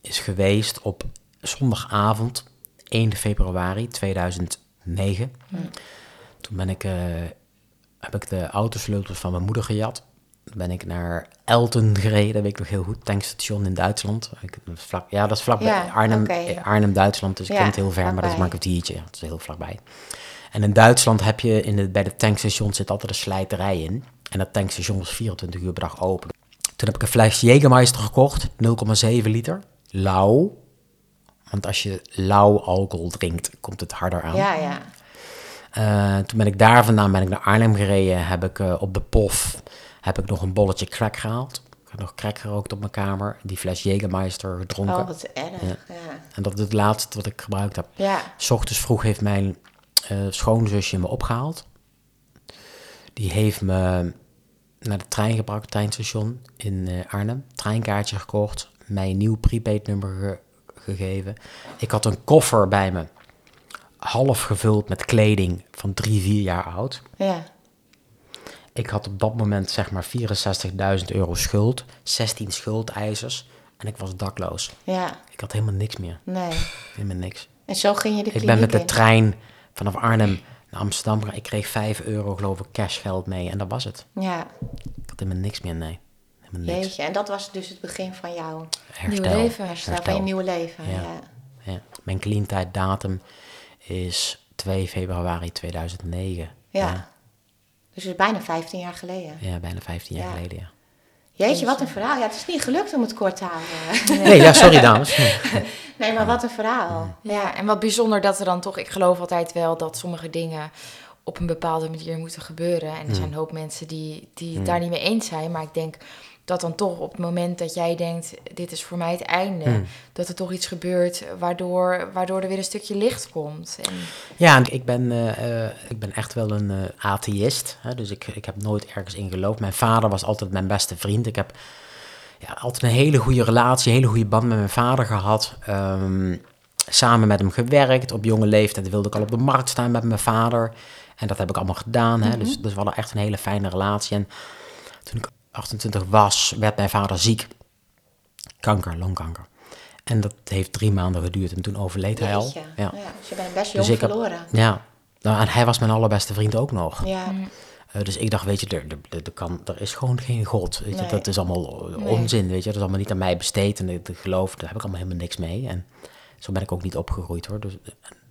S1: is geweest op zondagavond 1 februari 2009. Toen ben ik, eh, heb ik de autosleutels van mijn moeder gejat. Toen ben ik naar Elten gereden, weet ik nog heel goed, tankstation in Duitsland. Ik, vlak, ja, dat is vlakbij
S3: Ja,
S1: Arnhem, eh, Arnhem, Duitsland, dus ik
S3: Ja,
S1: ken het heel ver, maar dat is maar een kwartiertje. Dat is heel vlakbij. En in Duitsland heb je in de, bij de tankstation zit altijd een slijterij in. En dat tankstation was 24 uur per dag open. Toen heb ik een fles Jägermeister gekocht, 0,7 liter. Lauw. Want als je lauw alcohol drinkt, komt het harder aan.
S3: Ja, ja.
S1: Eh, toen ben ik daar vandaan ben ik naar Arnhem gereden. Heb ik eh, op de pof heb ik nog een bolletje crack gehaald. Ik heb nog crack gerookt op mijn kamer. Die fles Jägermeister gedronken.
S3: Oh, wat erg.
S1: Ja.
S3: Ja.
S1: En dat is het laatste wat ik gebruikt heb.
S3: Ja.
S1: S ochtends vroeg heeft mijn eh, schoonzusje me opgehaald. Die heeft me naar de trein gebracht, het treinstation in Arnhem. Treinkaartje gekocht, mij een nieuw prepaid nummer ge- gegeven. Ik had een koffer bij me, half gevuld met kleding van drie, vier jaar oud.
S3: Ja.
S1: Ik had op dat moment zeg maar 64.000 euro schuld, 16 schuldeisers en ik was dakloos.
S3: Ja.
S1: Ik had helemaal niks meer,
S3: Nee.
S1: helemaal niks.
S3: En zo ging je de
S1: Ik ben met de
S3: in.
S1: trein vanaf Arnhem naar Amsterdam gegaan. Ik kreeg 5 euro, geloof ik, cashgeld mee. En dat was het.
S3: Ja.
S1: Ik had helemaal niks meer, nee. Helemaal niks.
S3: Jeetje. En dat was dus het begin van jouw
S1: Herstel.
S2: Nieuwe leven.
S3: herstel, van je nieuwe leven.
S1: Ja.
S3: Ja.
S1: Ja. Mijn clean tijd datum is 2 februari 2009.
S3: Ja. Dus het is bijna 15 jaar geleden.
S1: Ja, bijna 15 jaar
S3: Ja.
S1: geleden, ja.
S3: Jeetje, wat een verhaal. Ja, het is niet gelukt om het kort te houden.
S1: Nee, ja, sorry dames.
S3: Nee, maar wat een verhaal.
S2: Ja, en wat bijzonder dat er dan toch, ik geloof altijd wel dat sommige dingen op een bepaalde manier moeten gebeuren. En er zijn een hoop mensen die, die het daar niet mee eens zijn. Maar ik denk dat dan toch op het moment dat jij denkt, dit is voor mij het einde, dat er toch iets gebeurt waardoor, waardoor er weer een stukje licht komt. En,
S1: Ja, ik ben, eh, eh, ik ben echt wel een eh, atheïst. Hè? Dus ik, ik heb nooit ergens in geloofd. Mijn vader was altijd mijn beste vriend. Ik heb ja, altijd een hele goede relatie, een hele goede band met mijn vader gehad. Ehm, samen met hem gewerkt. Op jonge leeftijd wilde ik al op de markt staan met mijn vader. En dat heb ik allemaal gedaan. Hè? dus, dus we hadden echt een hele fijne relatie. En toen ik 28 was, werd mijn vader ziek. Kanker, longkanker. En dat heeft drie maanden geduurd en toen overleed hij al. Ja.
S3: Ja. Dus je bent best jong
S1: Dus ik heb,
S3: verloren.
S1: ja, nou, en hij was mijn allerbeste vriend ook nog.
S3: Ja.
S1: Eh, dus ik dacht, weet je, er, er, er, kan, er is gewoon geen God. Weet je,
S3: Nee.
S1: dat is allemaal
S3: Nee.
S1: onzin, weet je. Dat is allemaal niet aan mij besteed en ik geloof, daar heb ik allemaal helemaal niks mee. En zo ben ik ook niet opgegroeid hoor. Dus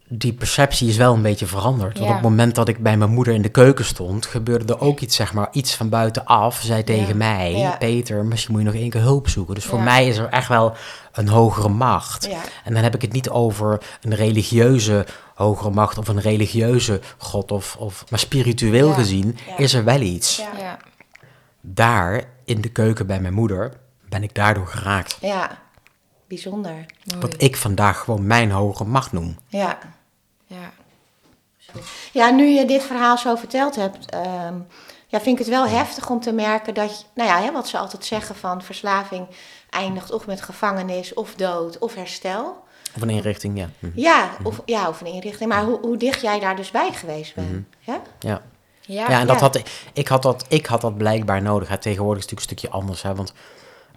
S1: die perceptie is wel een beetje veranderd. Want
S2: Ja.
S1: op het moment dat ik bij mijn moeder in de keuken stond, gebeurde er ook iets, zeg maar, iets van buitenaf. Zei tegen mij,
S3: Ja.
S1: Peter, misschien moet je nog één keer hulp zoeken. Dus voor
S2: Ja.
S1: mij is er echt wel een hogere macht.
S3: Ja.
S1: En dan heb ik het niet over een religieuze hogere macht of een religieuze god. Of, of, maar spiritueel
S3: Ja.
S1: gezien
S3: Ja.
S1: is er wel iets. Daar, in de keuken bij mijn moeder, ben ik daardoor geraakt.
S3: Ja, bijzonder.
S2: Mooi.
S1: Wat ik vandaag gewoon mijn hogere macht noem.
S3: Ja.
S2: Ja.
S3: Ja, nu je dit verhaal zo verteld hebt, ehm, ja, vind ik het wel heftig om te merken dat, je, nou ja, hè, wat ze altijd zeggen van verslaving eindigt of met gevangenis of dood of herstel.
S1: Of een inrichting, ja. Hm.
S3: Ja, of, ja, of een inrichting. Maar hoe, hoe dicht jij daar dus bij geweest bent. Ja?
S1: Ja.
S2: Ja.
S1: Ja, en dat
S3: ja.
S1: had, ik, had dat, ik had dat blijkbaar nodig. Hè. Tegenwoordig is het natuurlijk een stukje anders. Hè, want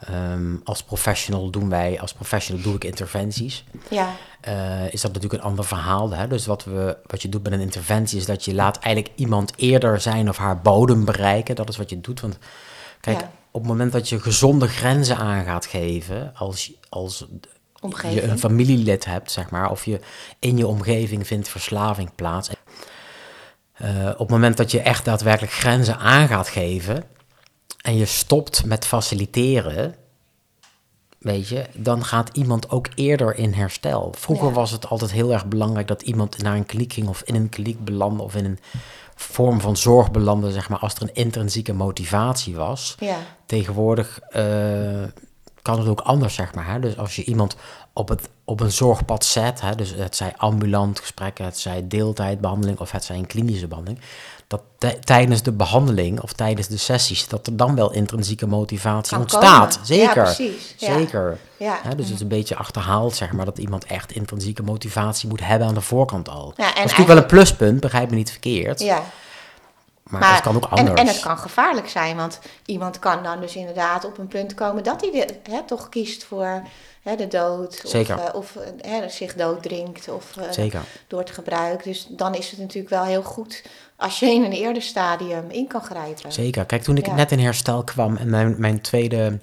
S1: ehm, als professional doen wij, als professional doe ik interventies.
S3: Ja,
S1: eh, is dat natuurlijk een ander verhaal. Hè? Dus wat, we, wat je doet met een interventie is dat je laat eigenlijk iemand eerder zijn of haar bodem bereiken. Dat is wat je doet. Want kijk,
S3: Ja.
S1: op het moment dat je gezonde grenzen aan gaat geven, als, als je een familielid hebt, zeg maar, of je in je omgeving vindt verslaving plaats. Eh, op het moment dat je echt daadwerkelijk grenzen aan gaat geven en je stopt met faciliteren, weet je, dan gaat iemand ook eerder in herstel. Vroeger
S3: Ja.
S1: was het altijd heel erg belangrijk dat iemand naar een kliniek ging of in een kliniek belandde of in een vorm van zorg belandde, zeg maar, als er een intrinsieke motivatie was.
S3: Ja,
S1: Tegenwoordig eh, kan het ook anders, zeg maar. Hè? Dus als je iemand op, het, op een zorgpad zet, hè, dus het zij ambulant gesprekken, het zij deeltijdbehandeling of het zij een klinische behandeling, dat tij- tijdens de behandeling of tijdens de sessies, dat er dan wel intrinsieke motivatie
S3: Kan
S1: ontstaat.
S3: komen.
S1: Zeker.
S3: Ja, precies.
S1: Zeker.
S3: ja.
S1: Dus het is een beetje achterhaald, zeg maar, dat iemand echt intrinsieke motivatie moet hebben aan de voorkant al.
S3: Ja, en
S1: dat is natuurlijk wel een pluspunt, begrijp me niet verkeerd.
S3: ja.
S1: Maar, het kan ook anders.
S3: En, en het kan gevaarlijk zijn, want iemand kan dan dus inderdaad op een punt komen dat hij de, hè, toch kiest voor hè, de dood.
S1: Zeker.
S3: Of, eh, of eh, hè, zich dooddrinkt of
S1: Zeker.
S3: door het gebruik. Dus dan is het natuurlijk wel heel goed als je in een eerder stadium in kan grijpen.
S1: Zeker. Kijk, toen ik
S3: Ja.
S1: net in herstel kwam en mijn, mijn, tweede,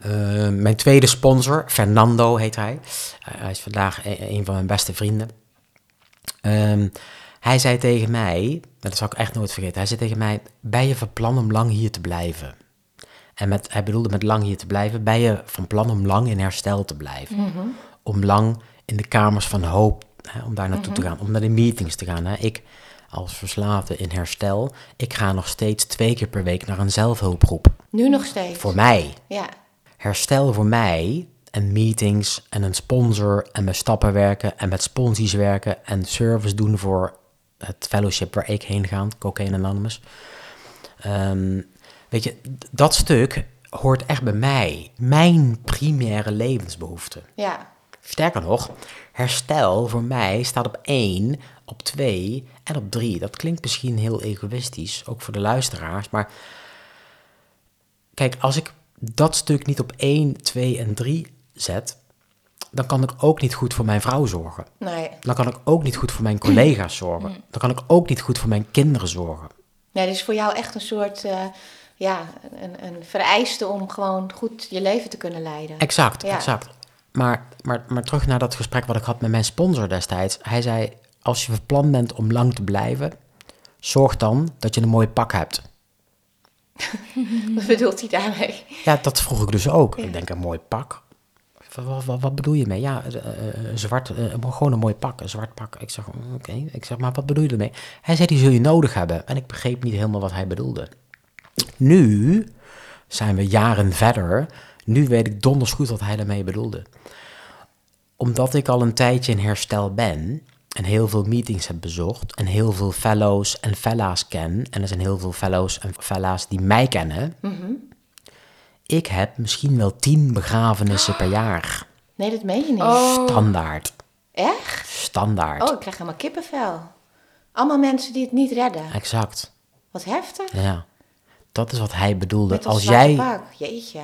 S1: eh, mijn tweede sponsor, Fernando heet hij. Hij is vandaag e- een van mijn beste vrienden. Ehm, hij zei tegen mij, dat zal ik echt nooit vergeten, hij zei tegen mij, ben je van plan om lang hier te blijven? En met, hij bedoelde met lang hier te blijven, ben je van plan om lang in herstel te blijven? Om lang in de kamers van hoop, hè, om daar naartoe te gaan, om naar de meetings te gaan. Hè? Ik als verslaafde in herstel, ik ga nog steeds twee keer per week naar een zelfhulpgroep.
S3: Nu nog steeds.
S1: Voor mij.
S3: Ja,
S1: Herstel voor mij en meetings en een sponsor en met stappen werken en met sponsies werken en service doen voor het fellowship waar ik heen ga, Cocaine Anonymous. Ehm, weet je, dat stuk hoort echt bij mij. Mijn primaire levensbehoefte.
S3: ja,
S1: Sterker nog, herstel voor mij staat op één, op twee en op drie. Dat klinkt misschien heel egoïstisch, ook voor de luisteraars. Maar kijk, als ik dat stuk niet op één, twee en drie zet, dan kan ik ook niet goed voor mijn vrouw zorgen.
S3: nee.
S1: Dan kan ik ook niet goed voor mijn collega's zorgen. Dan kan ik ook niet goed voor mijn kinderen zorgen.
S3: Nee, dit is voor jou echt een soort, eh, ja, een, een vereiste om gewoon goed je leven te kunnen leiden.
S1: Exact,
S3: Ja.
S1: exact. Maar, maar, maar terug naar dat gesprek wat ik had met mijn sponsor destijds. Hij zei, als je van plan bent om lang te blijven, zorg dan dat je een mooi pak hebt.
S3: Wat bedoelt hij daarmee?
S1: Ja, dat vroeg ik dus ook. Ik denk, een mooi pak? Wat, wat, wat, wat bedoel je mee? Ja, eh, eh, zwart, eh, gewoon een mooi pak, een zwart pak. Ik zeg, mm, oké. Ik zeg, maar wat bedoel je ermee? Hij zei, die zul je nodig hebben. En ik begreep niet helemaal wat hij bedoelde. Nu zijn we jaren verder. Nu weet ik donders goed wat hij daarmee bedoelde. Omdat ik al een tijdje in herstel ben en heel veel meetings heb bezocht en heel veel fellows en fella's ken, en er zijn heel veel fellows en fella's die mij kennen, ik heb misschien wel tien begrafenissen per jaar.
S3: Nee, dat meen je niet.
S2: Oh.
S1: Standaard.
S3: Echt?
S1: Standaard.
S3: Oh, ik krijg helemaal kippenvel. Allemaal mensen die het niet redden.
S1: Exact.
S3: Wat heftig.
S1: Ja. Dat is wat hij bedoelde. Als jij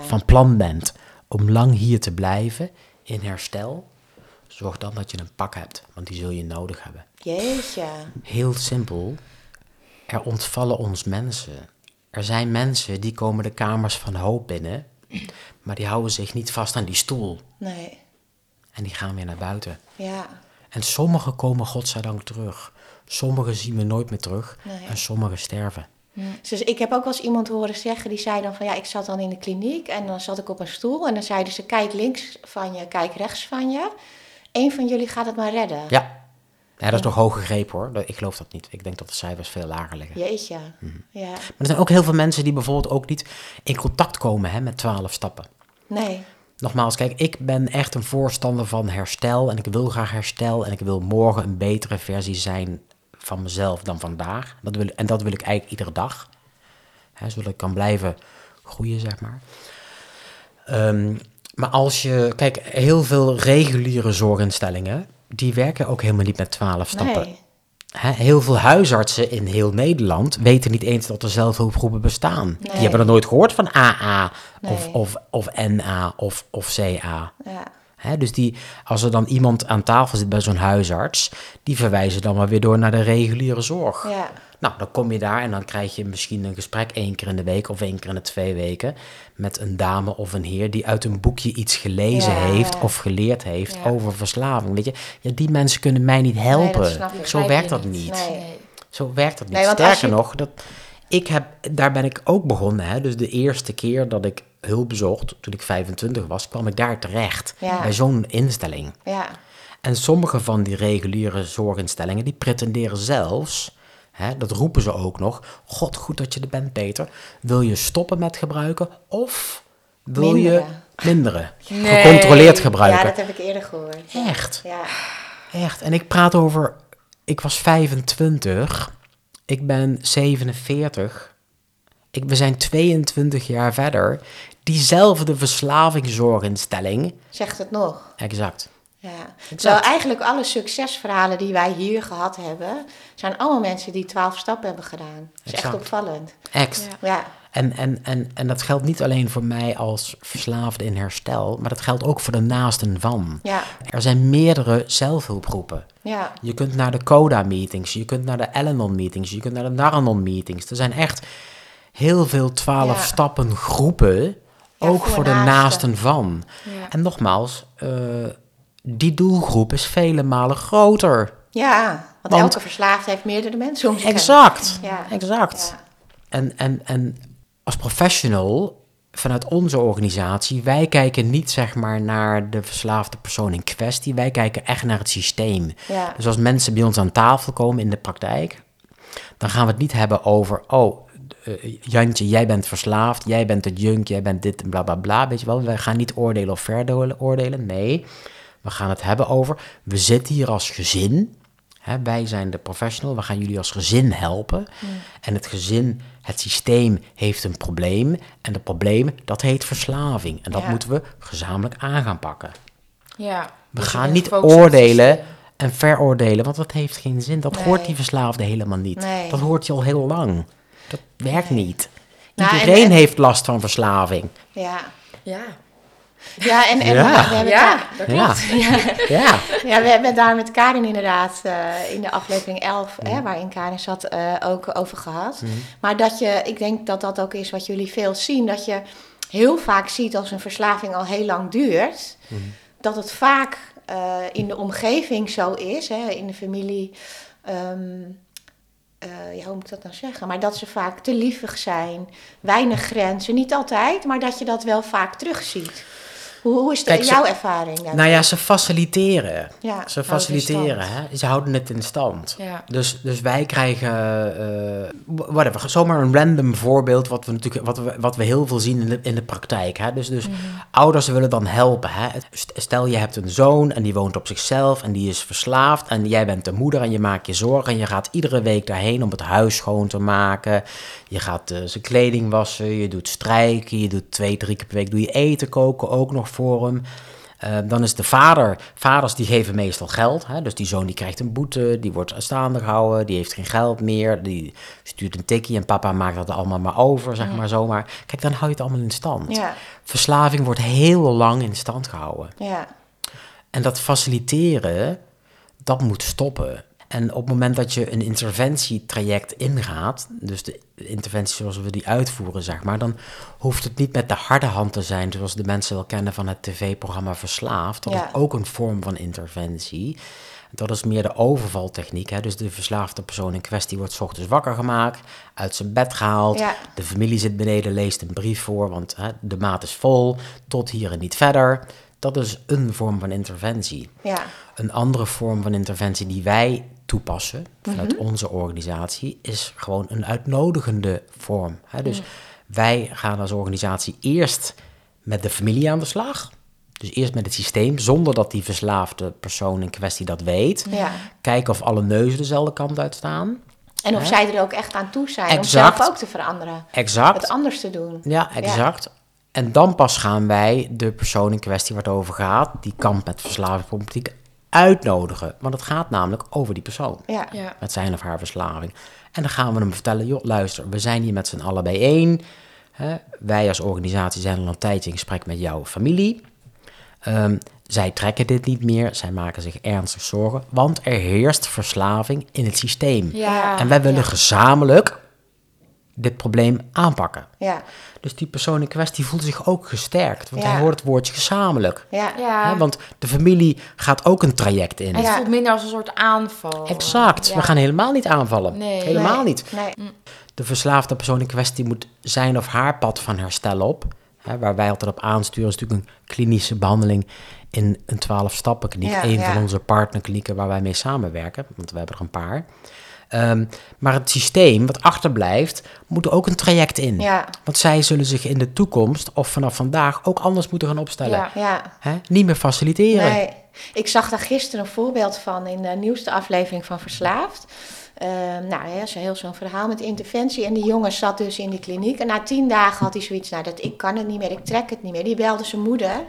S1: van plan bent om lang hier te blijven in herstel, zorg dan dat je een pak hebt, want die zul je nodig hebben.
S3: Jeetje.
S1: Heel simpel. er ontvallen ons mensen. Er zijn mensen die komen de kamers van hoop binnen, maar die houden zich niet vast aan die stoel.
S3: Nee,
S1: En die gaan weer naar buiten.
S3: ja.
S1: En sommigen komen godzijdank terug. Sommigen zien we nooit meer terug.
S3: Nee.
S1: En sommigen sterven.
S3: Dus ik heb ook wel eens iemand horen zeggen, die zei dan van ja, ik zat dan in de kliniek en dan zat ik op een stoel en dan zeiden ze kijk links van je, kijk rechts van je. Eén van jullie gaat het maar redden.
S1: Ja. ja dat is nog hoog gegrepen hoor. Ik geloof dat niet. Ik denk dat de cijfers veel lager liggen.
S3: Jeetje.
S1: Mhm.
S3: Ja.
S1: Maar er zijn ook heel veel mensen die bijvoorbeeld ook niet in contact komen hè, met twaalf stappen.
S3: Nee.
S1: Nogmaals, kijk, ik ben echt een voorstander van herstel en ik wil graag herstel en ik wil morgen een betere versie zijn van mezelf dan vandaag. Dat wil, en dat wil ik eigenlijk iedere dag. Hè, zodat ik kan blijven groeien, zeg maar. Ehm, maar als je, kijk, heel veel reguliere zorginstellingen, die werken ook helemaal niet met twaalf stappen.
S3: Nee.
S1: Heel veel huisartsen in heel Nederland weten niet eens dat er zelfhulpgroepen bestaan. Die hebben er nooit gehoord van AA of, of, of NA of, of CA.
S3: Ja.
S1: Dus die, als er dan iemand aan tafel zit bij zo'n huisarts, die verwijzen dan maar weer door naar de reguliere zorg.
S3: Ja.
S1: Nou, dan kom je daar en dan krijg je misschien een gesprek één keer in de week of één keer in de twee weken met een dame of een heer die uit een boekje iets gelezen
S3: Ja.
S1: heeft of geleerd heeft over verslaving. Weet je, ja, die mensen kunnen mij niet helpen. Zo werkt dat niet.
S3: Nee.
S2: Nee.
S1: Zo werkt dat niet. Sterker
S3: je-
S1: nog, dat, ik heb, daar ben ik ook begonnen. Hè? Dus de eerste keer dat ik hulp zocht, toen ik 25 was, kwam ik daar terecht.
S3: Ja.
S1: Bij zo'n instelling.
S3: Ja.
S1: En sommige van die reguliere zorginstellingen, die pretenderen zelfs, hè, dat roepen ze ook nog, god, goed dat je er bent, Peter. Wil je stoppen met gebruiken of wil
S3: Minderen.
S1: je minderen?
S2: Nee.
S1: Gecontroleerd
S3: Ja,
S1: gebruiken.
S3: dat heb ik eerder gehoord.
S1: Echt,
S3: Ja.
S1: echt. En ik praat over, ik was 25, ik ben 47, ik, we zijn 22 jaar verder. Diezelfde verslavingszorginstelling,
S3: Zegt het nog.
S1: exact.
S3: Ja.
S1: Exact.
S3: Terwijl eigenlijk alle succesverhalen die wij hier gehad hebben, zijn allemaal mensen die twaalf stappen hebben gedaan. Dat is echt opvallend.
S1: Echt.
S2: Ja.
S3: Ja.
S1: En, en, en, en dat geldt niet alleen voor mij als verslaafde in herstel, maar dat geldt ook voor de naasten van.
S3: Ja.
S1: Er zijn meerdere zelfhulpgroepen.
S3: Ja.
S1: Je kunt naar de CODA-meetings, je kunt naar de Al-Anon-meetings, je kunt naar de Naranon-meetings. Er zijn echt heel veel twaalf
S3: Ja.
S1: stappen groepen, ook
S3: voor
S1: voor de
S3: naasten.
S1: naasten van.
S2: Ja.
S1: En nogmaals, eh, die doelgroep is vele malen groter.
S3: Ja, want,
S1: Want-
S3: elke verslaafde heeft meerdere mensen om zich.
S1: Exact,
S3: Ja.
S1: exact.
S3: Ja.
S1: En, en, en als professional, vanuit onze organisatie, wij kijken niet zeg maar naar de verslaafde persoon in kwestie. Wij kijken echt naar het systeem.
S3: Ja.
S1: Dus als mensen bij ons aan tafel komen in de praktijk, dan gaan we het niet hebben over, oh, eh, Jantje, jij bent verslaafd, jij bent het junk, jij bent dit en bla bla bla. Weet je wel, wij gaan niet oordelen of veroordelen. Nee, we gaan het hebben over, we zitten hier als gezin. Hè, wij zijn de professional, we gaan jullie als gezin helpen. En het gezin, het systeem heeft een probleem. En dat probleem, dat heet verslaving. En dat
S3: Ja.
S1: moeten we gezamenlijk aan gaan pakken.
S2: Ja.
S1: We
S2: Dus
S1: gaan niet oordelen en veroordelen, want dat heeft geen zin. Dat
S3: Nee.
S1: hoort die verslaafde helemaal niet.
S3: Nee.
S1: Dat hoort je al heel lang. Dat werkt niet.
S3: Nou, en-
S1: Iedereen
S3: en-
S1: heeft last van verslaving.
S3: Ja.
S2: Ja.
S3: Ja, en, en
S1: Ja.
S3: we hebben
S2: Ja,
S3: daar-
S2: dat
S1: Ja.
S2: klopt.
S1: ja.
S3: Ja, we hebben het daar met Karin inderdaad in in de aflevering 11, hè, waarin Karin zat, eh, ook over gehad. Maar dat je, ik denk dat dat ook is wat jullie veel zien, dat je heel vaak ziet als een verslaving al heel lang duurt, dat het vaak eh, in de omgeving zo is, hè, in de familie. ehm, eh, ja, hoe moet ik dat nou zeggen? Maar dat ze vaak te lievig zijn, weinig grenzen. Niet altijd, maar dat je dat wel vaak terugziet. Hoe, hoe is
S1: Kijk, ze-
S3: jouw ervaring?
S1: Nou ja, ze faciliteren.
S3: Ja,
S1: Ze
S3: in
S1: faciliteren, hè? Ze houden het in stand.
S2: Ja.
S1: Dus, dus wij krijgen, eh whatever, zomaar een random voorbeeld, wat we natuurlijk, wat we, wat we heel veel zien in de, in de praktijk. Hè? Dus, dus ouders willen dan helpen. Hè? St- Stel je hebt een zoon en die woont op zichzelf en die is verslaafd en jij bent de moeder en je maakt je zorgen en je gaat iedere week daarheen om het huis schoon te maken. Je gaat eh, zijn kleding wassen, je doet strijken, je doet twee, drie keer per week doe je eten koken ook nog hem. Eh, dan is de vader, vaders die geven meestal geld. Hè? Dus die zoon die krijgt een boete, die wordt staande gehouden, die heeft geen geld meer, die stuurt een tikkie en papa maakt dat allemaal maar over, zeg maar zomaar. Kijk, dan hou je het allemaal in stand.
S3: Ja,
S1: Verslaving wordt heel lang in stand gehouden.
S3: ja,
S1: En dat faciliteren, dat moet stoppen. En op het moment dat je een interventietraject ingaat, dus de interventie zoals we die uitvoeren, zeg maar, dan hoeft het niet met de harde hand te zijn, zoals de mensen wel kennen van het tv-programma Verslaafd. Dat
S3: Ja.
S1: is ook een vorm van interventie. Dat is meer de overvaltechniek. Hè? Dus de verslaafde persoon in kwestie wordt 's ochtends wakker gemaakt, uit zijn bed gehaald.
S3: Ja.
S1: De familie zit beneden, leest een brief voor, want hè, de maat is vol, tot hier en niet verder. Dat is een vorm van interventie.
S3: Ja,
S1: Een andere vorm van interventie die wij toepassen vanuit
S3: Mhm.
S1: onze organisatie is gewoon een uitnodigende vorm. Hè? Dus wij gaan als organisatie eerst met de familie aan de slag. Dus eerst met het systeem, zonder dat die verslaafde persoon in kwestie dat weet.
S3: ja.
S1: Kijken of alle neuzen dezelfde kant uit staan.
S3: En of
S1: Hè?
S3: zij er ook echt aan toe zijn
S1: Exact.
S3: om zelf ook te veranderen.
S1: Exact.
S3: Het anders te doen.
S1: Ja, exact. En dan pas gaan wij de persoon in kwestie waar het over gaat, die kamp met verslavingsproblematiek, uitnodigen. Want het gaat namelijk over die persoon.
S3: Ja.
S2: Ja.
S1: Met zijn of haar verslaving. En dan gaan we hem vertellen, joh, luister, we zijn hier met z'n allen bijeen. Hè? Wij als organisatie zijn al een tijdje in gesprek met jouw familie. Ehm, zij trekken dit niet meer, zij maken zich ernstig zorgen, want er heerst verslaving in het systeem.
S2: Ja.
S1: En wij willen gezamenlijk dit probleem aanpakken.
S3: Ja,
S1: Dus die persoon in kwestie voelt zich ook gesterkt, want
S3: Ja.
S1: hij hoort het woordje gezamenlijk.
S3: ja.
S2: Ja.
S1: Hè, want de familie gaat ook een traject in.
S2: Het
S3: Ja.
S2: voelt minder als een soort aanval.
S1: Exact,
S2: Ja.
S1: we gaan helemaal niet aanvallen.
S2: Nee.
S1: helemaal
S3: Nee,
S1: niet.
S3: Nee.
S1: De verslaafde persoon in kwestie moet zijn of haar pad van herstel op. Hè, waar wij altijd op aansturen is natuurlijk een klinische behandeling in een 12-stappen kliniek.
S3: Ja,
S1: een
S3: ja.
S1: van onze partnerklinieken waar wij mee samenwerken, want we hebben er een paar. Ehm, maar het systeem wat achterblijft, moet er ook een traject in.
S3: Ja,
S1: Want zij zullen zich in de toekomst of vanaf vandaag ook anders moeten gaan opstellen.
S2: Ja.
S3: ja.
S1: Hè? Niet meer faciliteren.
S3: Nee. Ik zag daar gisteren een voorbeeld van in de nieuwste aflevering van Verslaafd. Ehm, nou, ja, zo heel zo'n verhaal met interventie. En die jongen zat dus in die kliniek. En na tien dagen had hij zoiets, nou, dat, ik kan het niet meer, ik trek het niet meer. Die belde zijn moeder.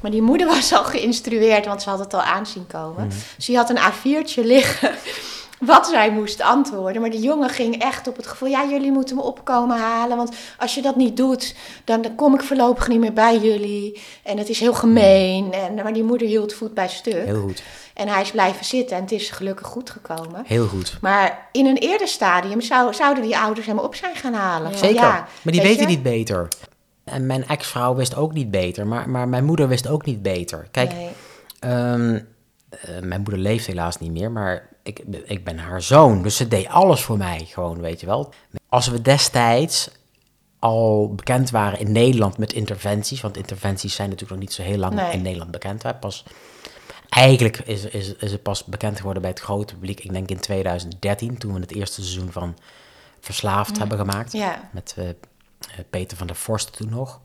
S3: Maar die moeder was al geïnstrueerd, want ze had het al aanzien komen. Dus die had een A4'tje liggen wat zij moest antwoorden. Maar die jongen ging echt op het gevoel, ja, jullie moeten me opkomen halen. Want als je dat niet doet, dan, dan kom ik voorlopig niet meer bij jullie. En het is heel gemeen. En, maar die moeder hield voet bij stuk.
S1: Heel goed,
S3: En hij is blijven zitten en het is gelukkig goed gekomen.
S1: heel goed.
S3: Maar in een eerder stadium zou, zouden die ouders hem op zijn gaan halen. Van,
S1: Zeker,
S3: ja,
S1: maar die
S3: weet
S1: weten
S3: je?
S1: niet beter. En mijn ex-vrouw wist ook niet beter, maar, maar mijn moeder wist ook niet beter. Kijk,
S3: Nee.
S1: ehm, eh, mijn moeder leeft helaas niet meer, maar ik, ik ben haar zoon. Dus ze deed alles voor mij, gewoon, weet je wel. Als we destijds al bekend waren in Nederland met interventies, want interventies zijn natuurlijk nog niet zo heel lang
S3: Nee.
S1: in Nederland bekend. Hè? Pas, eigenlijk is, is, is het pas bekend geworden bij het grote publiek, ik denk in 2013, toen we het eerste seizoen van Verslaafd hebben gemaakt.
S3: Ja.
S1: Met eh, Peter van der Vorst toen nog.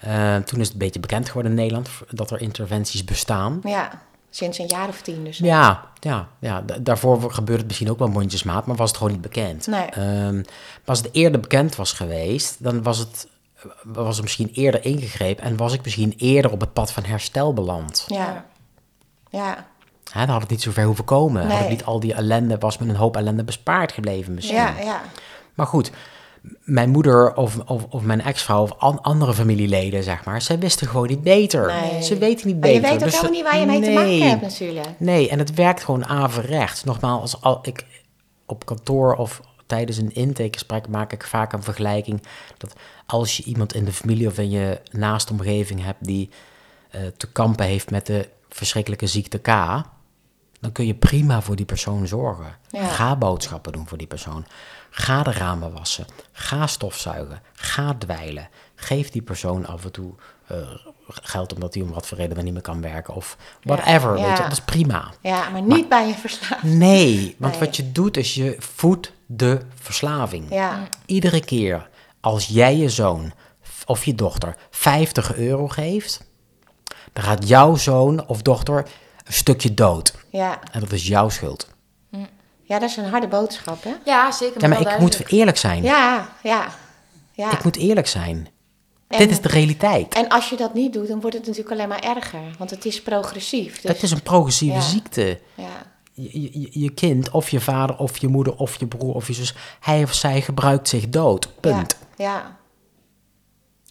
S1: Eh, toen is het een beetje bekend geworden in Nederland dat er interventies bestaan.
S3: Ja, sinds een jaar of tien dus.
S1: Ja, ja, ja. Da- daarvoor gebeurde het misschien ook wel mondjesmaat, maar was het gewoon niet bekend.
S3: Nee.
S1: Ehm, maar als het eerder bekend was geweest, dan was het, was er misschien eerder ingegrepen en was ik misschien eerder op het pad van herstel beland.
S3: Ja. Ja.
S1: Hè, dan had het niet zo ver hoeven komen. Had ik niet al die ellende, was me een hoop ellende bespaard gebleven misschien.
S3: Ja, ja.
S1: Maar goed, mijn moeder of, of, of mijn ex-vrouw of an- andere familieleden, zeg maar, zij wisten gewoon niet beter.
S3: Nee.
S1: Ze weten niet
S3: Maar je
S1: beter.
S3: weet ook
S1: dus
S3: helemaal niet waar je mee te maken hebt natuurlijk.
S1: Nee, en het werkt gewoon averechts. Nogmaals, al ik op kantoor of tijdens een intakegesprek maak ik vaak een vergelijking dat als je iemand in de familie of in je naaste omgeving hebt die eh, te kampen heeft met de verschrikkelijke ziekte K, dan kun je prima voor die persoon zorgen.
S3: Ja.
S1: Ga boodschappen doen voor die persoon. Ga de ramen wassen. Ga stofzuigen. Ga dweilen. Geef die persoon af en toe eh, geld omdat hij om wat voor reden dan niet meer kan werken. Of whatever.
S3: Ja.
S1: Weet je, dat is prima.
S3: Ja, maar niet bij je verslaafd.
S1: Nee, want
S3: Nee.
S1: wat je doet is je voedt de verslaving.
S3: Ja.
S1: Iedere keer als jij je zoon of je dochter 50 euro geeft, dan gaat jouw zoon of dochter een stukje dood.
S3: Ja.
S1: En dat is jouw schuld.
S3: ja, dat is een harde boodschap, hè?
S2: Ja, zeker.
S1: Ja, maar ik moet eerlijk zijn.
S3: Ja, ja. ja.
S1: Ik moet eerlijk zijn.
S3: En-
S1: Dit is de realiteit.
S3: En als je dat niet doet, dan wordt het natuurlijk alleen maar erger. Want het is progressief. Dus,
S1: het is een progressieve
S3: Ja.
S1: ziekte.
S3: ja.
S1: Je, je, je kind, of je vader, of je moeder, of je broer, of je zus, hij of zij gebruikt zich dood. Punt.
S3: Ja, ja.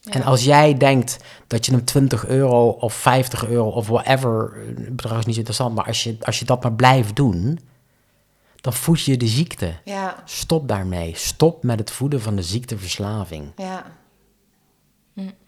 S1: En als jij denkt dat je hem 20 euro of 50 euro of whatever, eh, het bedrag is niet zo interessant, maar als je, als je dat maar blijft doen, dan voed je de ziekte.
S3: Ja,
S1: Stop daarmee. Stop met het voeden van de ziekteverslaving.
S3: ja,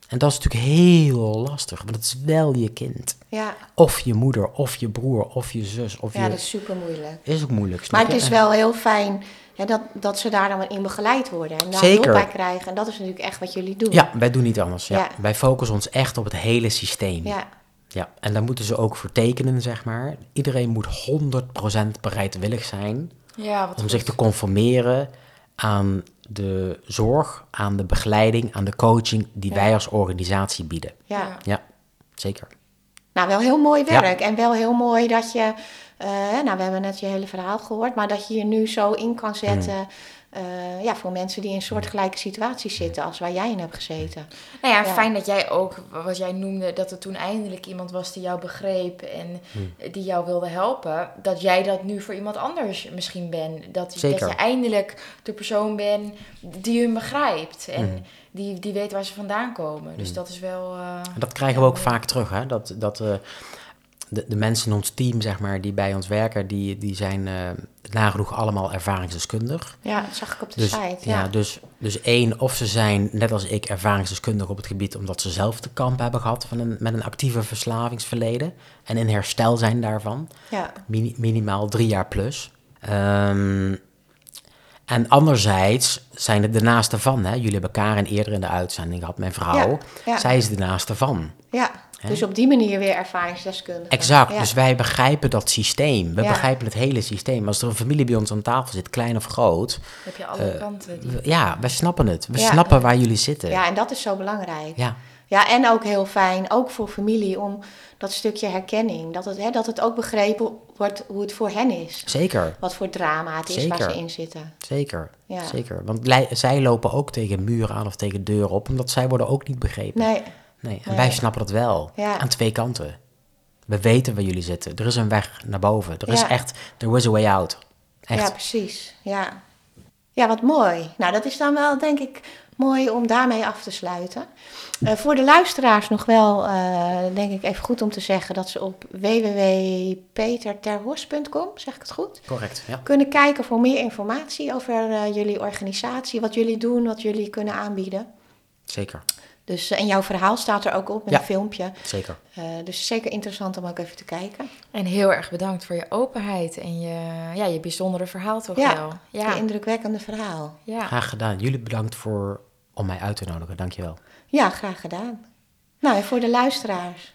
S1: En dat is natuurlijk heel lastig, want het is wel je kind.
S3: ja.
S1: Of je moeder, of je broer, of je zus, of
S3: Ja,
S1: je...
S3: dat is super moeilijk.
S1: is ook moeilijk, snap
S3: Maar het
S1: je?
S3: is wel heel fijn hè, dat, dat ze daar dan in begeleid worden. En daar
S1: Zeker.
S3: hulp bij krijgen. En dat is natuurlijk echt wat jullie doen.
S1: Ja, wij doen niet anders. Ja.
S3: Ja.
S1: Wij focussen ons echt op het hele systeem.
S3: Ja,
S1: Ja, en daar moeten ze ook voor tekenen, zeg maar. Iedereen moet 100% bereidwillig zijn
S2: Ja,
S1: om
S2: goed.
S1: zich te conformeren aan de zorg, aan de begeleiding, aan de coaching die
S3: Ja.
S1: wij als organisatie bieden.
S3: ja.
S2: Ja.
S1: Ja, zeker.
S3: Nou, wel heel mooi
S1: Ja.
S3: werk. En wel heel mooi dat je... eh, nou, we hebben net je hele verhaal gehoord. Maar dat je je nu zo in kan zetten...
S1: Mm.
S3: eh, ja, voor mensen die in soortgelijke situaties zitten... als waar jij in hebt gezeten.
S2: Nou ja,
S3: Ja.
S2: fijn dat jij ook, wat jij noemde, dat er toen eindelijk iemand was die jou begreep en
S1: Hmm.
S2: die jou wilde helpen. Dat jij dat nu voor iemand anders misschien bent. Dat,
S1: Zeker.
S2: dat je eindelijk de persoon bent die hun begrijpt en
S1: Hmm.
S2: die, die weet waar ze vandaan komen. Dus dat is wel... eh,
S1: En dat krijgen we ook vaak terug, hè? Dat, dat eh, de, de mensen in ons team, zeg maar, die bij ons werken, die, die zijn eh, nagenoeg allemaal ervaringsdeskundig.
S3: Ja, dat zag ik op de
S1: Dus,
S3: site.
S1: ja.
S3: Ja,
S1: dus, dus één, of ze zijn, net als ik, ervaringsdeskundig op het gebied omdat ze zelf te kamp hebben gehad van een, met een actieve verslavingsverleden en in herstel zijn daarvan.
S3: ja.
S1: Mini- minimaal drie jaar plus. Ehm, en anderzijds zijn het de naaste van. Hè? Jullie hebben elkaar eerder in de uitzending gehad, mijn vrouw.
S3: Ja, ja.
S1: Zij is de naaste van.
S3: ja. Dus op die manier weer ervaringsdeskundige.
S1: Exact,
S3: Ja.
S1: dus wij begrijpen dat systeem. We
S3: Ja.
S1: begrijpen het hele systeem. Als er een familie bij ons aan tafel zit, klein of groot...
S2: heb je alle kanten. Die...
S1: we- ja, wij snappen het. We
S3: Ja.
S1: snappen waar jullie zitten.
S3: Ja, en dat is zo belangrijk.
S1: Ja,
S3: Ja, en ook heel fijn, ook voor familie, om dat stukje herkenning. Dat het, hè, dat het ook begrepen wordt hoe het voor hen is.
S1: zeker.
S3: Wat voor drama het is waar ze in zitten.
S1: Zeker,
S3: Ja.
S1: zeker. Want zij lopen ook tegen muren aan of tegen deuren op... omdat zij worden ook niet begrepen.
S3: Nee,
S1: Nee, en
S3: Nee.
S1: wij snappen dat wel.
S3: Ja.
S1: Aan twee kanten. We weten waar jullie zitten. Er is een weg naar boven. Er is echt, there is a way out. Echt.
S3: ja, precies. Ja. ja, wat mooi. Nou, dat is dan wel, denk ik, mooi om daarmee af te sluiten. Eh, voor de luisteraars nog wel, eh, denk ik, even goed om te zeggen... dat ze op www.peterterhorst.com, zeg ik het goed?
S1: Correct, ja.
S3: kunnen kijken voor meer informatie over eh, jullie organisatie, wat jullie doen, wat jullie kunnen aanbieden.
S1: Zeker,
S3: Dus, eh, en jouw verhaal staat er ook op met
S1: Ja.
S3: een filmpje.
S1: zeker.
S3: Eh, dus zeker interessant om ook even te kijken.
S2: En heel erg bedankt voor je openheid en je, ja, je bijzondere verhaal toch
S3: Ja,
S2: wel.
S3: Je
S2: Ja,
S3: indrukwekkende verhaal.
S2: ja.
S1: Graag gedaan. Jullie bedankt voor, om mij uit te nodigen. Dankjewel.
S3: Ja, graag gedaan. Nou, en voor de luisteraars,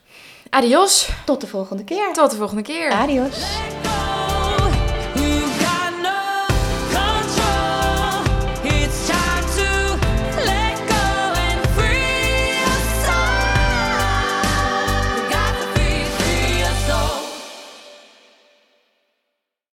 S2: Adios,
S3: tot de volgende keer.
S2: tot de volgende keer.
S3: Adios.